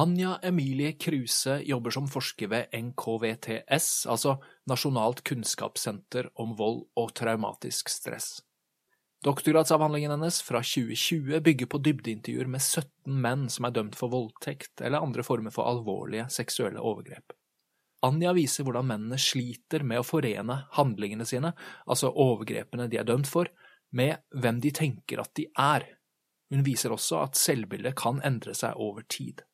Anja Emilie Kruse jobber som forsker ved NKVTS, altså Nasjonalt kunnskapssenter om vold og traumatisk stress. Doktorgradsavhandlingen hennes fra 2020 bygger på dybdeintervjuer med 17 menn som er dømt for voldtekt eller andre former for alvorlige seksuelle overgrep. Anja viser hvordan mennene sliter med å forene handlingene sine, altså overgrepene de er dømt for, med hvem de tenker at de er. Hun viser også at selvbildet kan endre seg over tid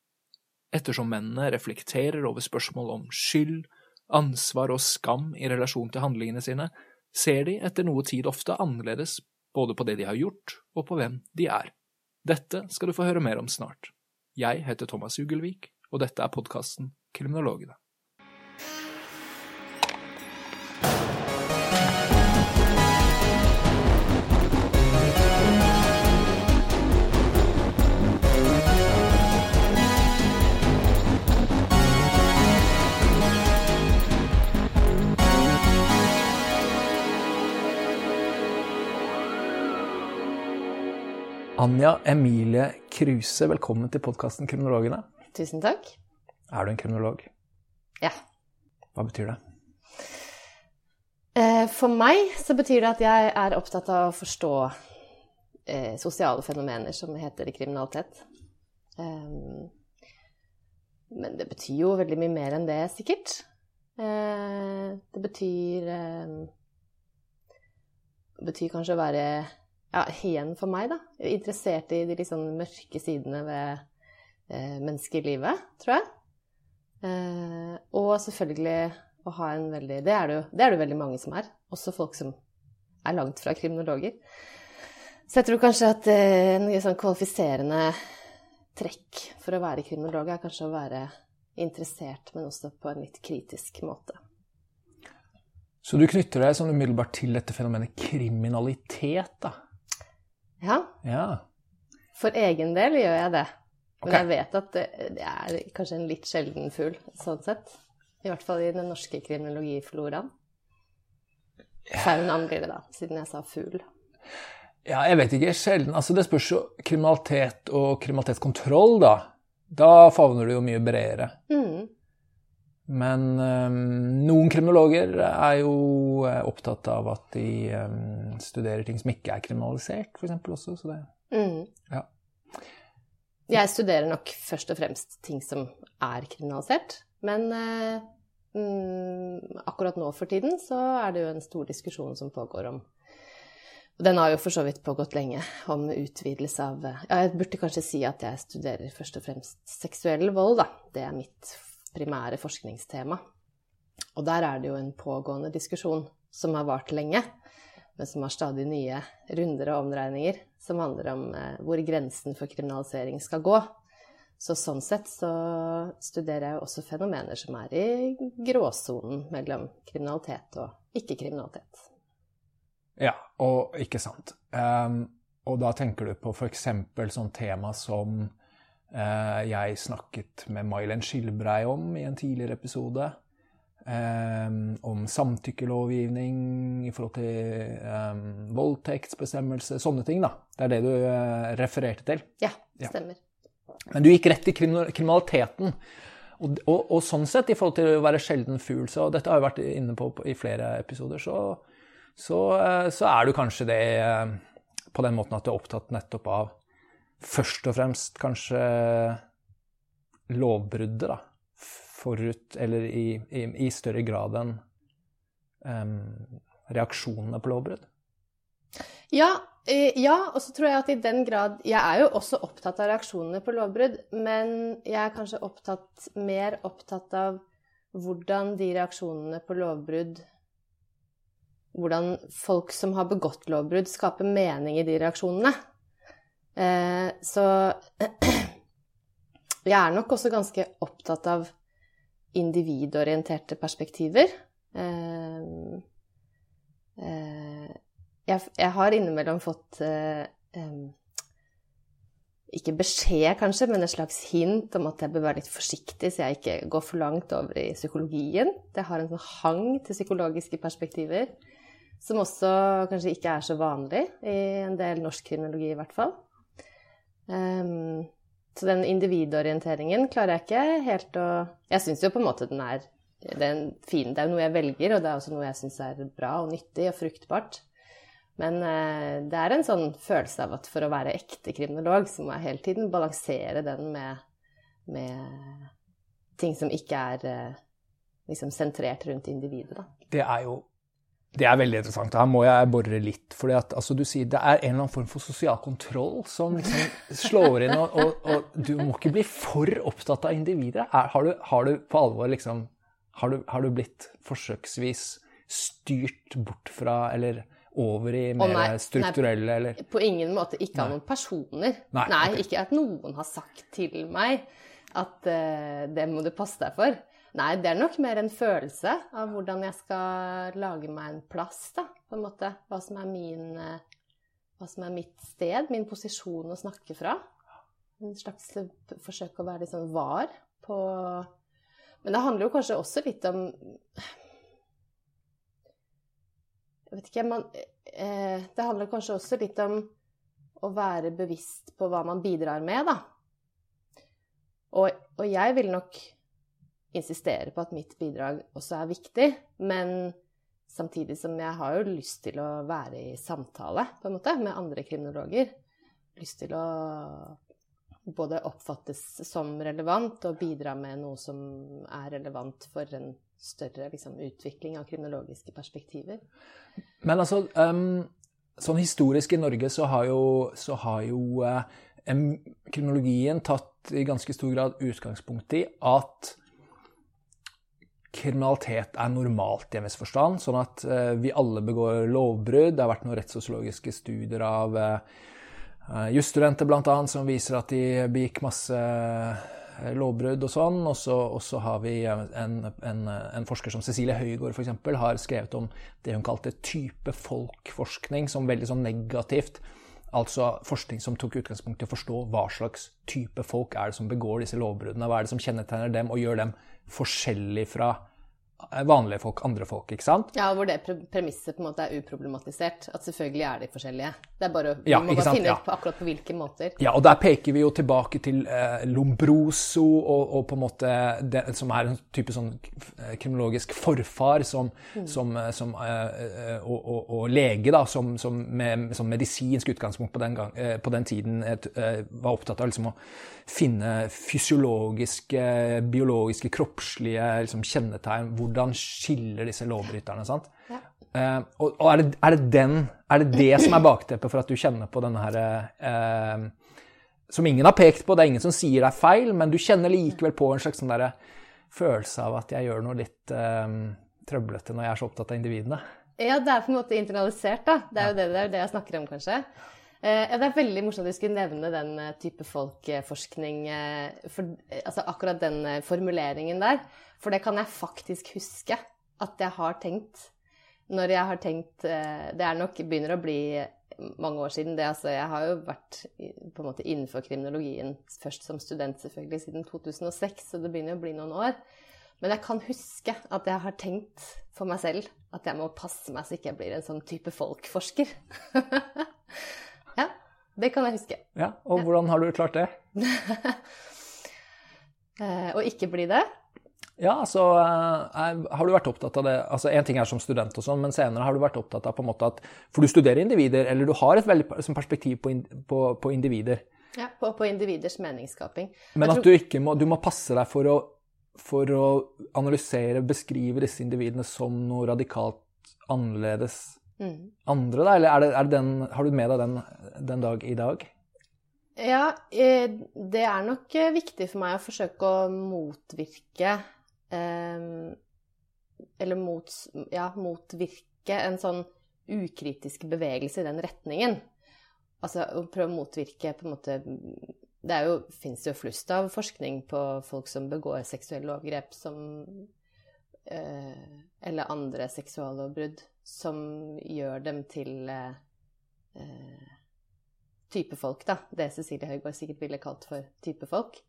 ettersom mennene reflekterer over spørsmål om skyld, ansvar og skam i relasjon til handlingene sine, ser de etter noe tid ofte annerledes både på det de har gjort, og på hvem de er. Dette skal du få høre mer om snart. Jeg heter Thomas Ugelvik, og dette er podkasten Kriminologene. Anja Emilie Kruse, velkommen til podkasten Kriminologene. Tusen takk. Er du en kriminolog? Ja. Hva betyr det? Eh, for meg så betyr det at jeg er opptatt av å forstå eh, sosiale fenomener som heter kriminalitet. Um, men det betyr jo veldig mye mer enn det, sikkert. Eh, det betyr eh, Det betyr kanskje å være ja, igjen for meg, da, interessert i de litt sånn mørke sidene ved eh, menneskelivet, tror jeg. Eh, og selvfølgelig å ha en veldig det er, det, jo, det er det jo veldig mange som er. Også folk som er langt fra kriminologer. Så jeg tror kanskje at eh, en sånn kvalifiserende trekk for å være kriminolog er kanskje å være interessert, men også på en litt kritisk måte. Så du knytter deg sånn umiddelbart til dette fenomenet kriminalitet, da? Ja. ja. For egen del gjør jeg det. Men okay. jeg vet at det, er kanskje en litt sjelden fugl, sånn sett. I hvert fall i den norske kriminologifloraen. Faunaen blir det, da, siden jeg sa fugl. Ja, jeg vet ikke. Sjelden. Altså, det spørs jo kriminalitet og kriminalitetskontroll, da. Da favner du jo mye bredere. Mm. Men um, noen kriminologer er jo eh, opptatt av at de um, studerer ting som ikke er kriminalisert, f.eks. også. Så det mm. Ja. Jeg studerer nok først og fremst ting som er kriminalisert. Men mm, akkurat nå for tiden så er det jo en stor diskusjon som pågår om og den har jo for så vidt pågått lenge, om utvidelse av ja, Jeg burde kanskje si at jeg studerer først og fremst seksuell vold, da. Det er mitt primære forskningstema. Og der er det jo en pågående diskusjon som har vart lenge, men som har stadig nye runder og omdreininger, som handler om eh, hvor grensen for kriminalisering skal gå. Så sånn sett så studerer jeg også fenomener som er i gråsonen mellom kriminalitet og ikke-kriminalitet. Ja, og ikke sant. Um, og da tenker du på f.eks. sånn tema som jeg snakket med Mailen Skilbrei om i en tidligere episode. Um, om samtykkelovgivning i forhold til um, voldtektsbestemmelse, sånne ting. da. Det er det du refererte til? Ja, stemmer. Ja. Men du gikk rett i kriminaliteten. Og, og, og, sånn sett, i forhold til å være sjelden fugl, så dette har jeg vært inne på i flere episoder, så, så, så er du kanskje det på den måten at du er opptatt nettopp av først og fremst kanskje lovbruddet, da. Forut, eller i, i, i større grad enn um, reaksjonene på lovbrudd. Ja, eh, ja, og så tror jeg at i den grad Jeg er jo også opptatt av reaksjonene på lovbrudd, men jeg er kanskje opptatt, mer opptatt av hvordan de reaksjonene på lovbrudd Hvordan folk som har begått lovbrudd, skaper mening i de reaksjonene. Eh, så jeg er nok også ganske opptatt av individorienterte perspektiver. Eh, eh, jeg, har innimellom fått ikke beskjed, kanskje, men et slags hint om at jeg bør være litt forsiktig så jeg ikke går for langt over i psykologien. Det har en sånn hang til psykologiske perspektiver, som også kanskje ikke er så vanlig i en del norsk kriminologi, i hvert fall. Um, Så den individorienteringen klarer jeg ikke helt å Jeg syns jo på en måte den er, det er fin Det er jo noe jeg velger, og det er også noe jeg syns er bra og nyttig og fruktbart. Men uh, det er en sånn følelse av at for å være ekte kriminolog, så må jeg hele tiden balansere den med, med ting som ikke er uh, liksom sentrert rundt individet, da. Det er jo det er veldig interessant. Her må jeg bore litt. fordi altså, du sier Det er en eller annen form for sosial kontroll som liksom slår inn. Og, og, og, du må ikke bli for opptatt av individet. Er, har, du, har, du, på alvor liksom har du, har du, blitt forsøksvis styrt bort fra eller over i mer nei, strukturelle nei, eller På ingen måte. Ikke av noen personer. Nei okay. ikke at noen har sagt til meg at uh, det må du passe deg for. Nei, det er nok mer en følelse av hvordan jeg skal lage meg en plass, da, på en måte. Hva som er min eh, Hva som er mitt sted, min posisjon å snakke fra. En slags forsøk å være litt sånn var på Men det handler jo kanskje også litt om Jeg vet ikke man, eh, Det handler kanskje også litt om å være bevisst på hva man bidrar med, da. Og, og jeg vil nok insistere på at mitt bidrag også er viktig, men samtidig som jeg har jo lyst til å være i samtale på en måte, med andre kriminologer. Lyst til å både oppfattes som relevant og bidra med noe som er relevant for en større liksom, utvikling av kriminologiske perspektiver. Men altså, um, sånn historisk i Norge så har jo, så har jo uh, kriminologien tatt i ganske stor grad utgangspunkt i at kriminalitet er normalt i en viss forstand. Sånn at uh, vi alle begår lovbrudd. Det har vært noen rettssosiologiske studier av uh, jusstudenter bl.a. som viser at de begikk masse lovbrudd og sånn. Og så har vi en, en, en, forsker som Cecilie Høygård f.eks. har skrevet om det hun kalte type folk-forskning, som veldig sånn negativt. Altså forskning som tok utgangspunkt i å forstå hva slags type folk er det som begår disse lovbruddene. Hva er det som kjennetegner dem og gjør dem forskjellig fra vanlige folk, andre folk, ikke sant? Ja, hvor det premisset på en måte er uproblematisert. At selvfølgelig er de forskjellige. Det er bare, Vi ja, må bare finne ut på akkurat på hvilke måter. Ja, og der peker vi jo tilbake til eh, Lombroso, og, og, på en måte det, som er en type sånn eh, kriminologisk forfar som, mm. som, eh, som eh, og, og, og, lege, da, som, som med som medisinsk utgangspunkt på den, gang, eh, på den tiden eh, var opptatt av liksom å finne fysiologiske, biologiske, kroppslige liksom, kjennetegn. Hvordan skiller disse lovbryterne? sant? Ja. Uh, og, og er, det, er, det den, er, det, det som er bakteppet for at du kjenner på denne her uh, Som ingen har pekt på, det er ingen som sier det er feil, men du kjenner likevel på en slags sånn der, følelse av at jeg gjør noe litt uh, trøblete når jeg er så opptatt av individene. Ja, det er på en måte internalisert, da. Det er jo det, det, er det jeg snakker om, kanskje. Eh, ja, det er veldig morsomt at du skulle nevne den eh, type folkeforskning. Eh, for, altså akkurat den formuleringen der. For det kan jeg faktisk huske at jeg har tenkt. Når jeg har tenkt Det er nok begynner å bli mange år siden. Det, altså, jeg har jo vært på en måte innenfor kriminologien først som student selvfølgelig siden 2006, så det begynner å bli noen år. Men jeg kan huske at jeg har tenkt for meg selv at jeg må passe meg så ikke jeg blir en sånn type folkforsker. Det kan jeg huske. Ja, Og hvordan har du klart det? Eh, å ikke bli det? Ja, altså eh, Har du vært opptatt av det altså En ting er som student, og sånn, men senere har du vært opptatt av på en måte at For du studerer individer, eller du har et veldig perspektiv på, på, på individer. Ja, på, på, individers meningsskaping. Men at du ikke må, du må passe deg for å, for å analysere, beskrive disse individene som noe radikalt annerledes mm. andre, da? Eller er det, er det den, har du med deg den den dag i dag? Ja, eh, det er nok eh, viktig for meg å forsøke å motvirke eh, Eller mot, ja, motvirke en sånn ukritisk bevegelse i den retningen. Altså å prøve å motvirke på en måte Det fins jo flust av forskning på folk som begår seksuelle overgrep som Eller andre seksuallovbrudd som gjør dem til eh, eh, type folk, da. Det Cecilie Høigård sikkert ville kalt for type folk.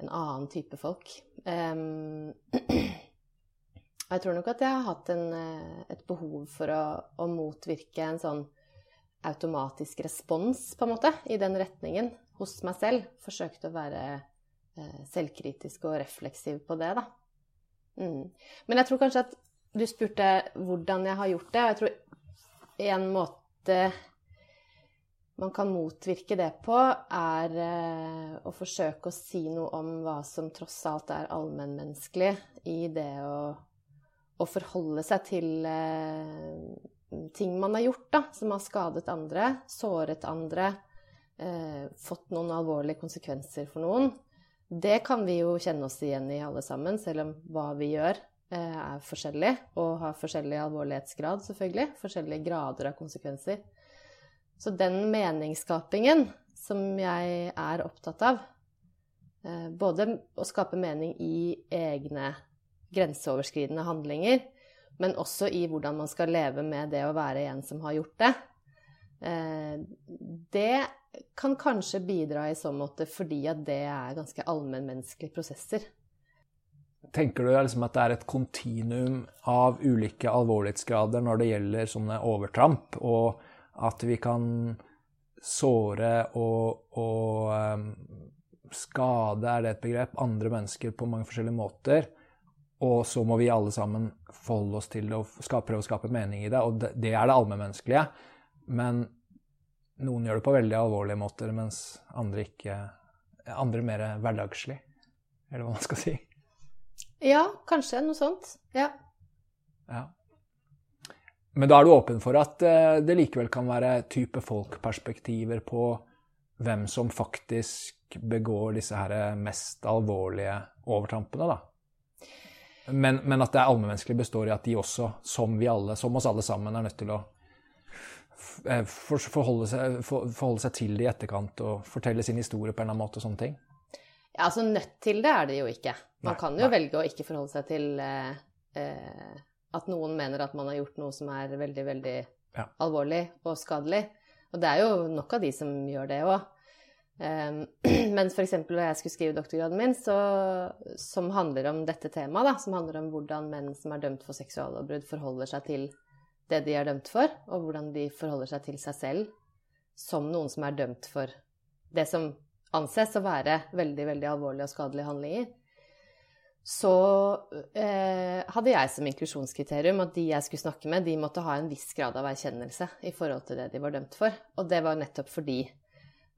En annen type folk. Um, jeg tror nok at jeg har hatt en, eh, et behov for å, å, motvirke en sånn automatisk respons, på en måte, i den retningen. hos meg selv Forsøkte å være eh, selvkritisk og refleksiv på det, da. Mm. Men jeg tror kanskje at du spurte hvordan jeg har gjort det. Og jeg tror en måte man kan motvirke det på, er eh, å forsøke å si noe om hva som tross alt er allmennmenneskelig i det å, å forholde seg til eh, ting man har gjort, da, som har skadet andre, såret andre, eh, fått noen alvorlige konsekvenser for noen. Det kan vi jo kjenne oss igjen i alle sammen, selv om hva vi gjør eh, er forskjellig og har forskjellig alvorlighetsgrad, selvfølgelig. Forskjellige grader av konsekvenser. Så den meningsskapingen som jeg er opptatt av, eh, både å skape mening i egne grenseoverskridende handlinger, men også i hvordan man skal leve med det å være en som har gjort det. Eh, det kan kanskje bidra i så måte fordi at det er ganske allmennmenneskelige prosesser. Tenker du liksom at det er et kontinuum av ulike alvorlighetsgrader når det gjelder sånne overtramp, og at vi kan såre og, og um, skade, er det et begrep, andre mennesker på mange forskjellige måter? Og så må vi alle sammen forholde oss til det og prøve å skape mening i det. Og det er det allmennmenneskelige. Men noen gjør det på veldig alvorlige måter, mens andre ikke Andre mer hverdagslig, eller hva man skal si. Ja, kanskje noe sånt. Ja. ja. Men da er du åpen for at eh, det likevel kan være type folkperspektiver på hvem som faktisk begår disse her mest alvorlige overtrampene, da? Men, men at det allmennmenneskelige består i at de også, som vi alle, som oss alle sammen, er nødt til å eh, forholde seg, forholde seg til det i etterkant og fortelle sin historie på en eller annen måte og sånne ting? Ja, altså nødt til det er det jo ikke. Man nei, kan jo nei. velge å ikke forholde seg til eh, eh, at noen mener at man har gjort noe som er veldig, veldig ja. alvorlig og skadelig. Og det er jo nok av de som gjør det òg. Um, men f.eks. da jeg skulle skrive doktorgraden min, så, som handler om dette temaet, da, som handler om hvordan menn som er dømt for seksuallovbrudd, forholder seg til det de er dømt for, og hvordan de forholder seg til seg selv som noen som er dømt for det som anses å være veldig, veldig alvorlige og skadelige handlinger, så eh, hadde jeg som inklusjonskriterium at de jeg skulle snakke med, de måtte ha en viss grad av erkjennelse i forhold til det de var dømt for. Og det var nettopp fordi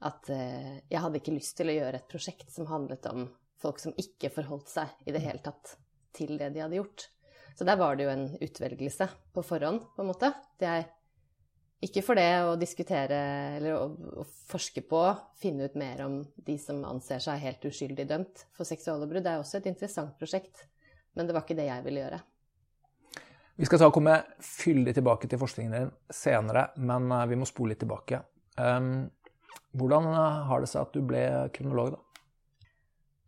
at eh, jeg hadde ikke lyst til å gjøre et prosjekt som handlet om folk som ikke forholdt seg i det hele tatt til det de hadde gjort. Så der var det jo en utvelgelse på forhånd, på en måte. Er ikke for det å diskutere eller å, å, forske på, finne ut mer om de som anser seg helt uskyldig dømt for seksuallovbrudd. Det er også et interessant prosjekt, men det var ikke det jeg ville gjøre. Vi skal ta og komme fyldig tilbake til forskningen din senere, men eh, vi må spole litt tilbake. Um, hvordan eh, har det seg at du ble kriminolog, da?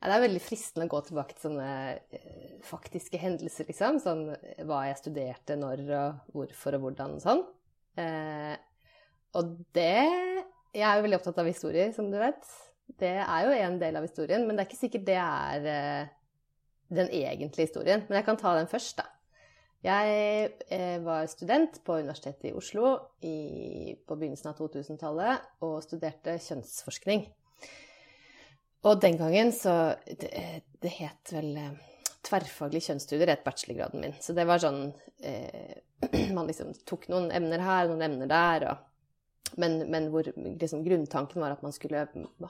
Det er veldig fristende å gå tilbake til sånne eh, faktiske hendelser, liksom. Sånn hva jeg studerte, når og hvorfor og hvordan og sånn. Eh, og det Jeg er jo veldig opptatt av historier, som du vet. Det er jo en del av historien, men det er ikke sikkert det er eh, den egentlige historien. Men jeg kan ta den først, da. Jeg eh, var student på Universitetet i Oslo i, på begynnelsen av 2000-tallet og studerte kjønnsforskning. Og den gangen så Det, det het vel eh, tverrfaglig kjønnsstudier, het bachelorgraden min. Så det var sånn eh, Man liksom tok noen emner her, noen emner der, og, men, men, hvor liksom, grunntanken var at man skulle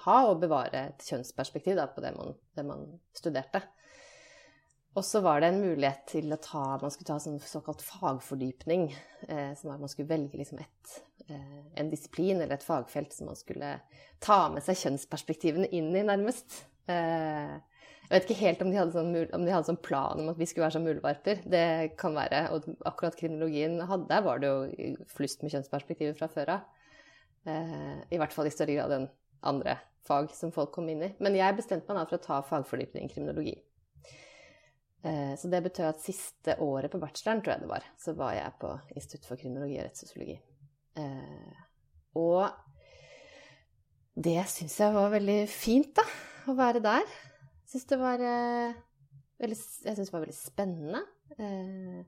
ha og bevare et kjønnsperspektiv da, på det man, det man, studerte. Og så var det en mulighet til å ta Man skulle ta sånn såkalt fagfordypning. Eh, som var at man skulle velge liksom et, eh, en disiplin eller et fagfelt som man skulle ta med seg kjønnsperspektivene inn i, nærmest. Eh, jeg vet ikke helt om de, hadde sånn, om de hadde sånn plan om at vi skulle være som muldvarper. Det kan være. Og akkurat kriminologien hadde, der var det jo flust med kjønnsperspektiver fra før av. Eh, I hvert fall i større grad enn andre fag som folk kom inn i. Men jeg bestemte meg da for å ta fagfordypning i kriminologi. Eh, så det betød at siste året på bacheloren, tror jeg det var, så var jeg på Institutt for kriminologi og rettssosiologi. Eh, og det syns jeg var veldig fint, da. Å være der syns det var eh, veldig, Jeg syns det var veldig spennende. Eh,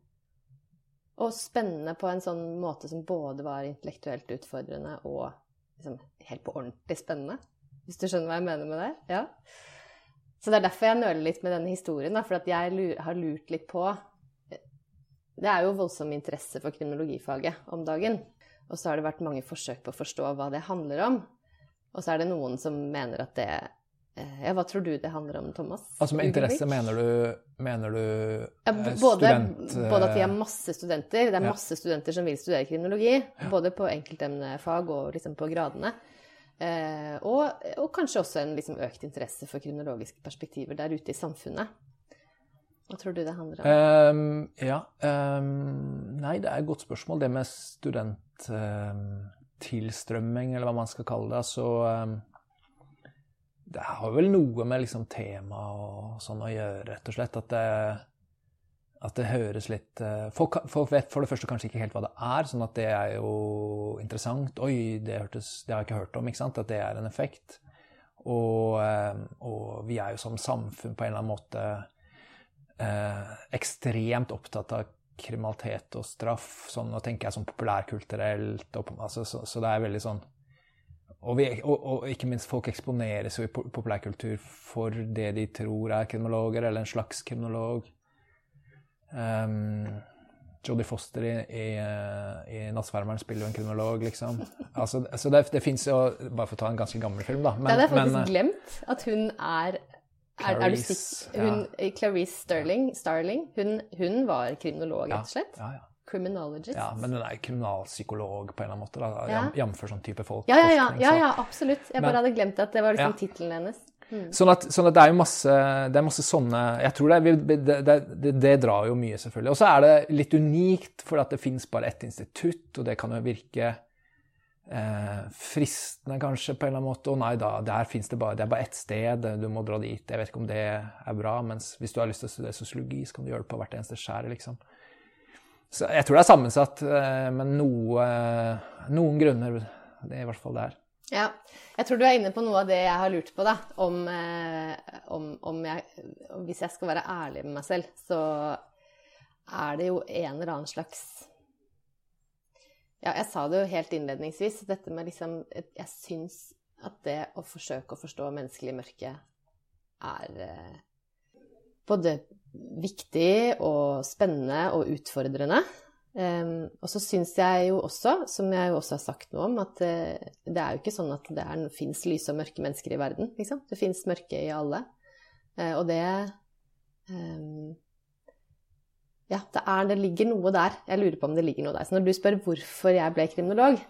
og spennende på en sånn måte som både var intellektuelt utfordrende og liksom helt på ordentlig spennende. Hvis du skjønner hva jeg mener med det? Ja. Så det er derfor jeg nøler litt med denne historien, da, for jeg har lurt litt på Det er jo voldsom interesse for kriminologifaget om dagen. Og så har det vært mange forsøk på å forstå hva det handler om. Og så er det noen som mener at det eh, Ja, hva tror du det handler om, Thomas? Altså med interesse mener du, mener du ja, eh, både, student... både at vi har eh, masse studenter, det er Ja. masse studenter som vil studere kriminologi. Både på enkeltemnefag og liksom på gradene. Eh, og, og kanskje også en liksom økt interesse for kriminologiske perspektiver der ute i samfunnet. Hva tror du det handler om? Um, ja. um, nei, det er et godt spørsmål. Det med studenttilstrømming, eller hva man skal kalle det. Altså ehm, Det har vel noe med liksom tema og sånn å gjøre, rett og slett. At det, at det høres litt eh, folk, folk vet for det første kanskje ikke helt hva det er, sånn at det er jo interessant. Oi, det, hørtes, det har jeg ikke hørt om, ikke sant? At det er en effekt. Og, ehm, og vi er jo som samfunn på en eller annen måte eh, ekstremt opptatt av kriminalitet og straff. Sånn, nå tenker jeg sånn populærkulturelt. Og, altså, så, så det er veldig sånn og, vi, og, og ikke minst folk eksponeres jo i populærkultur for det de tror er kriminologer, eller en slags kriminolog. Um, Jodie Foster i, i, i 'Nattsvermeren' spiller jo en kriminolog, liksom. Altså, så det, det fins jo Bare for å ta en ganske gammel film, da. det hadde jeg faktisk men, eh, glemt. At hun er er, er du Clarice, sikker? Clarice Sterling, Starling, hun, hun var kriminolog, rett og slett? Ja, ja. Criminologist. Ja, men hun er kriminalpsykolog på en eller annen måte, da, Ja. jf. sånn type folk. Ja, ja, ja, ja, ja absolutt. Jeg bare Men- hadde glemt at det var liksom Ja. tittelen hennes. Sånn, at, sånn at det er jo masse, det er masse sånne Jeg tror det, er- det, det, det, det drar jo mye, selvfølgelig. Og så er det litt unikt, for at det fins bare ett institutt, og det kan jo virke eh, fristende kanskje på en eller annen måte. Og nei da, der fins det bare Det er bare ett sted, du må dra dit. Jeg vet ikke om det er bra, mens hvis du har lyst til å studere sosiologi, så kan du gjøre det på hvert eneste skjær, liksom. Så jeg tror det er sammensatt, eh, men noe, noen grunner Det er i hvert fall der. Ja. Jeg tror du er inne på noe av det jeg har lurt på, da. Om, eh, om, om jeg Hvis jeg skal være ærlig med meg selv, så er det jo en eller annen slags Ja, jeg sa det jo helt innledningsvis, dette med liksom Jeg syns at det å forsøke å forstå menneskelig mørke er eh, både viktig og spennende og utfordrende. Um, og så syns jeg jo også, som jeg jo også har sagt noe om, at uh, det er jo ikke sånn at det fins lyse og mørke mennesker i verden. Liksom. Det fins mørke i alle. Uh, og det um, Ja, det, er, det ligger noe der. Jeg lurer på om det ligger noe der. Så når du spør hvorfor jeg ble kriminolog,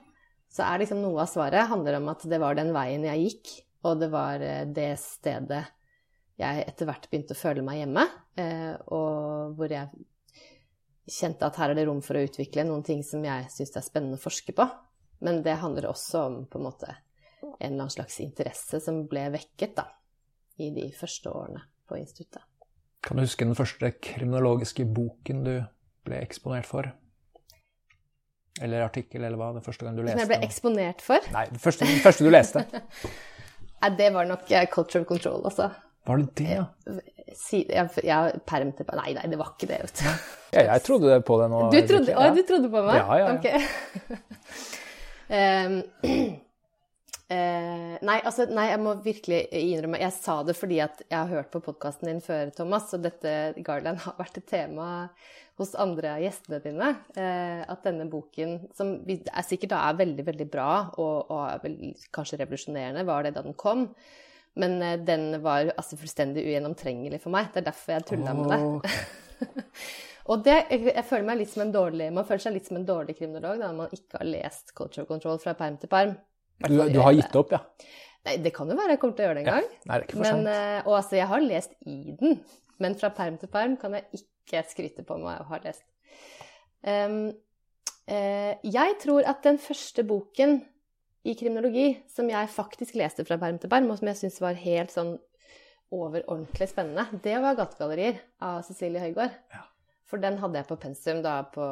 så er liksom noe av svaret handler om at det var den veien jeg gikk, og det var eh, det stedet jeg etter hvert begynte å føle meg hjemme, eh, og hvor jeg kjente at her er det rom for å utvikle noen ting som jeg syns er spennende å forske på. Men det handler også om på en måte en eller annen slags interesse som ble vekket da, i de første årene på instituttet. Kan du huske den første kriminologiske boken du ble eksponert for? Eller artikkel, eller hva? Den første gang du leste Som jeg ble eksponert for. Nei, den første, den første du leste. Nei, det var nok eh, culture of control, altså. Var det det, ja? Si, jeg, jeg perm til Nei, nei, det var ikke det, vet du. ja jeg trodde på det nå. Du trodde, ja. å, du trodde på meg? Ja, ja, ja. Ok. Em, eh, nei, altså, nei, jeg må virkelig innrømme Jeg sa det fordi at jeg har hørt på podkasten din før, Thomas, og dette Garland har vært et tema hos andre av gjestene dine. Eh, at denne boken, som er sikkert da er veldig, veldig bra, og, og er vel kanskje revolusjonerende, var det da den kom. Men eh, den var altså fullstendig ugjennomtrengelig for meg. Det er derfor jeg tulla med det. Og det, jeg, jeg føler meg litt som en dårlig, Man føler seg litt som en dårlig kriminolog da, når man ikke har lest Culture Control fra perm til perm. Du, du har gitt opp, ja? Nei, det kan jo være jeg kommer til å gjøre det en ja. gang. Nei, det er ikke for Men, sent. eh, og altså, jeg har lest i den, men fra perm til perm kan jeg ikke skryte på meg å ha lest. Um, uh, jeg tror at den første boken i kriminologi som jeg faktisk leste fra perm til perm, og som jeg syns var helt sånn overordentlig spennende, det var 'Gategallerier' av Cecilie Høygård. Ja. For den hadde jeg på pensum da på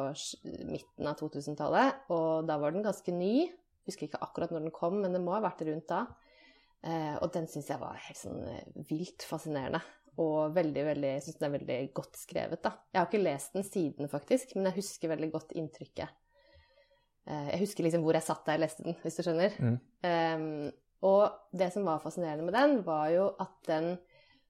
midten av 2000-tallet, og da var den ganske ny. Husker ikke akkurat når den kom, men det må ha vært rundt da. Eh, og den syns jeg var helt sånn eh, vilt fascinerende. Og veldig, veldig, jeg synes den er veldig godt skrevet, da. Jeg har ikke lest den siden, faktisk, men jeg husker veldig godt inntrykket. Eh, jeg husker liksom hvor jeg satt da jeg leste den, hvis du skjønner. Mm. Eh, Og det som var fascinerende med den, var jo at den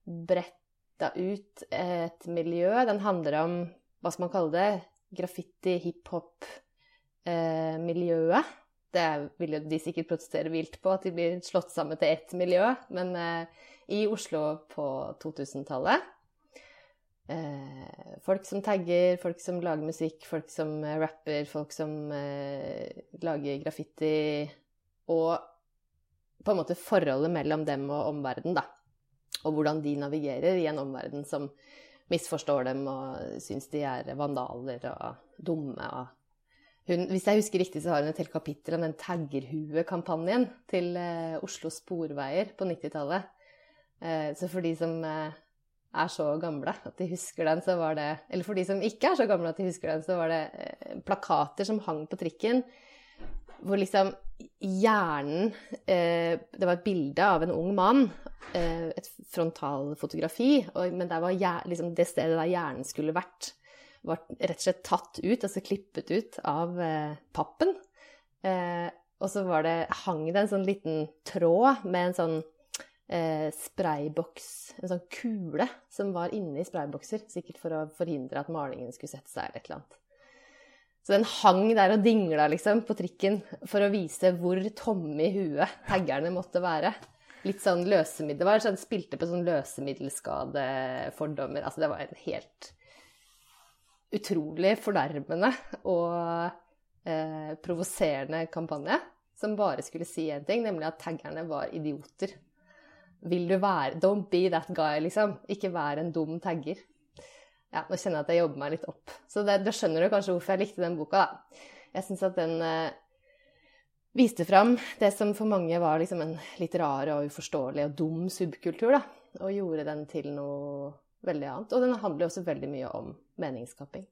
bretta ut et miljø. Den handler om, hva skal man kalle det, graffiti, hiphop-miljøet. Eh, det vil jo de sikkert protestere vilt på, at de blir slått sammen til ett miljø. Men eh, i Oslo på 2000-tallet eh, Folk som tagger, folk som lager musikk, folk som eh, rapper, folk som eh, lager graffiti. Og på en måte forholdet mellom dem og omverdenen, da. Og hvordan de navigerer i en omverden som misforstår dem og syns de er vandaler og dumme og hun, hvis jeg husker riktig, så har hun et helt kapittel om den Taggerhue-kampanjen til eh, Oslo Sporveier på 90-tallet. Eh, så for de som eh, er så gamle at de husker den, så var det Eller for de som ikke er så gamle at de husker den, så var det eh, plakater som hang på trikken hvor liksom hjernen eh, Det var et bilde av en ung mann, eh, et frontalfotografi, og, men var liksom det stedet der hjernen skulle vært var rett og slett tatt ut, altså klippet ut av eh, pappen. Eh, og så var det, hang det en sånn liten tråd med en sånn eh, sprayboks, en sånn kule, som var inne i spraybokser. Sikkert for å forhindre at malingen skulle sette seg eller et eller annet. Så den hang der og dingla liksom på trikken for å vise hvor tomme i huet taggerne måtte være. Litt sånn løsemiddel. Var sånn, spilte på sånn løsemiddelskadefordommer. Altså det var en helt utrolig fornærmende og eh, provoserende kampanje som bare skulle si én ting, nemlig at taggerne var idioter. Vil du være Don't be that guy, liksom. Ikke vær en dum tagger. Ja, nå kjenner jeg at jeg jobber meg litt opp. Så da skjønner du kanskje hvorfor jeg likte den boka, da. Jeg syns at den eh, viste fram det som for mange var liksom en litt rar og uforståelig og dum subkultur, da. Og gjorde den til noe veldig annet. Og den handler også veldig mye om meningsskaping.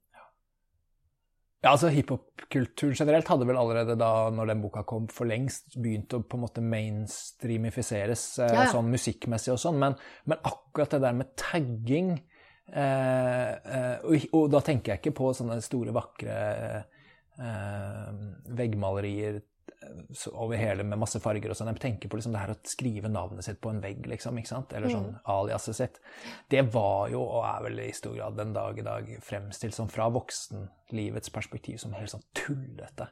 Ja, altså Hiphop-kulturen generelt hadde vel allerede da når den boka kom, for lengst begynt å på en måte mainstreamifiseres eh, ja, ja. sånn musikkmessig og sånn, men, men, akkurat det der med tagging eh, eh, og, og, da tenker jeg ikke på sånne store, vakre eh, veggmalerier over hele med masse farger og sånn. Jeg tenker på liksom det her å skrive navnet sitt på en vegg, liksom, ikke sant? eller sånn mm. aliaset sitt. Det var jo, og er vel i stor grad den dag i dag, fremstilt som fra voksenlivets perspektiv som helt sånn tullete.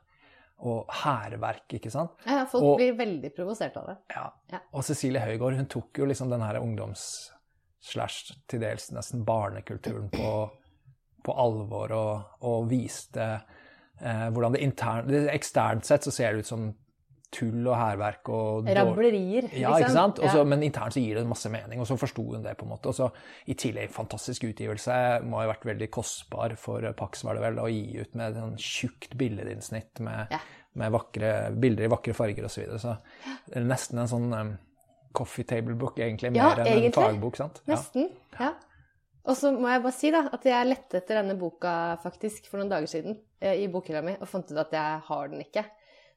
Og hærverk, ikke sant? Ja, folk og, blir veldig provosert av det. Ja. ja. Og Cecilie Høygård, hun tok jo liksom den her ungdoms- slash til dels nesten barnekulturen på, på alvor og, og viste hvordan det, intern, det eksternt sett så ser det ut som tull og hærverk og Rablerier, liksom. Ja, ikke sant? Også, ja. Men internt så gir det masse mening, og så forsto hun det, på en måte. Og så i tillegg fantastisk utgivelse. Må ha vært veldig kostbar for Pax, var det vel, å gi ut med sånn tjukt billedinnsnitt med, ja. med vakre, bilder i vakre farger osv. Så, videre. så nesten en sånn um, coffee table book, egentlig, mer enn egentlig. en fagbok. sant? Nesten, ja. Og så må jeg bare si da, at jeg lette etter denne boka faktisk for noen dager siden eh, i bokhylla mi, og fant ut at jeg har den ikke.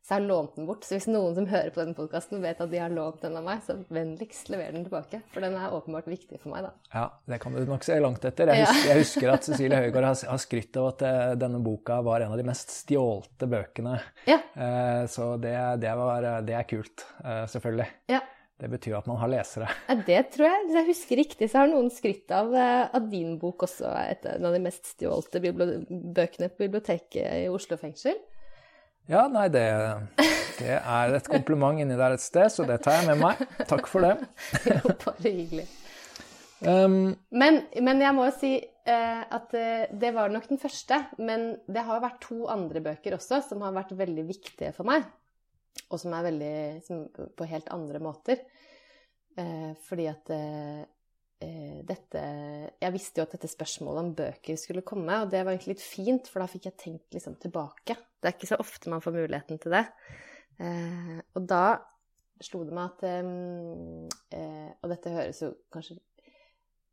Så jeg har lånt den bort. Så hvis noen som hører på denne podkasten, vet at de har lånt den av meg, så vennligst lever den tilbake. For den er åpenbart viktig for meg, da. Ja, det kan du nok se langt etter. Jeg husker, jeg husker at Cecilie Høigård har, har skrytt av at eh, denne boka var en av de mest stjålte bøkene. Ja. Eh, så det, det, var, det er kult, selvfølgelig. Ja. Det betyr at man har lesere. Ja, det tror jeg. Hvis jeg husker riktig, så har noen skrytt av, eh, av din bok også. En av de mest stjålte bøkene på biblioteket i Oslo fengsel. Ja, nei, det, det, er et kompliment inni der et sted, så det tar jeg med meg. Takk for det. jo, bare hyggelig. Um, men, men, jeg må jo si uh, at uh, det var nok den første. Men det har vært to andre bøker også som har vært veldig viktige for meg og som er veldig som, på helt andre måter. Eh, fordi at eh, eh, dette Jeg visste jo at dette spørsmålet om bøker skulle komme, og det var egentlig litt fint, for da fikk jeg tenkt liksom tilbake. Det er ikke så ofte man får muligheten til det. Eh, og da slo det meg at eh, eh, Og dette høres jo kanskje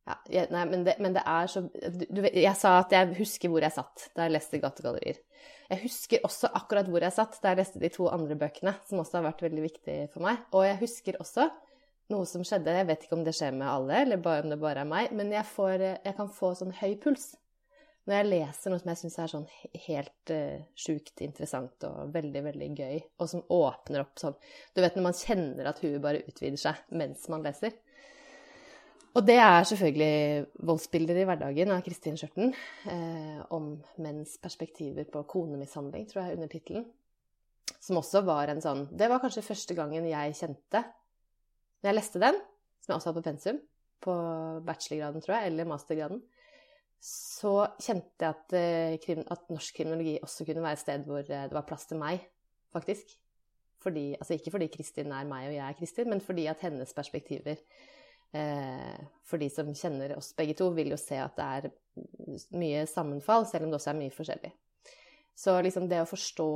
ja, jeg, nei, men det, men det, er så du, Jeg sa at jeg husker hvor jeg satt da jeg leste Gategallerier. Jeg husker også akkurat hvor jeg satt da jeg leste de to andre bøkene, som også har vært veldig viktig for meg. Og jeg husker også noe som skjedde, jeg vet ikke om det skjer med alle, eller bare om det bare er meg, men jeg, får, jeg kan få sånn høy puls. når jeg leser noe som jeg syns er sånn helt uh, sjukt interessant og veldig, veldig gøy, og som åpner opp sånn Du vet når man kjenner at huet bare utvider seg mens man leser. Og det er selvfølgelig voldsbilder i hverdagen av Kristin Skjørten. Eh, om menns perspektiver på konemishandling, tror jeg er undertittelen. Som også var en sånn Det var kanskje første gangen jeg kjente, når jeg leste den, som jeg også hadde på pensum, på bachelorgraden, tror jeg, eller mastergraden, så kjente jeg at, eh, at, norsk kriminologi også kunne være et sted hvor eh, det var plass til meg, faktisk. Fordi, altså ikke fordi Kristin er meg og jeg er Kristin, men fordi at hennes perspektiver For de som kjenner oss begge to, vil jo se at det er mye sammenfall, selv om det også er mye forskjellig. Så liksom det å forstå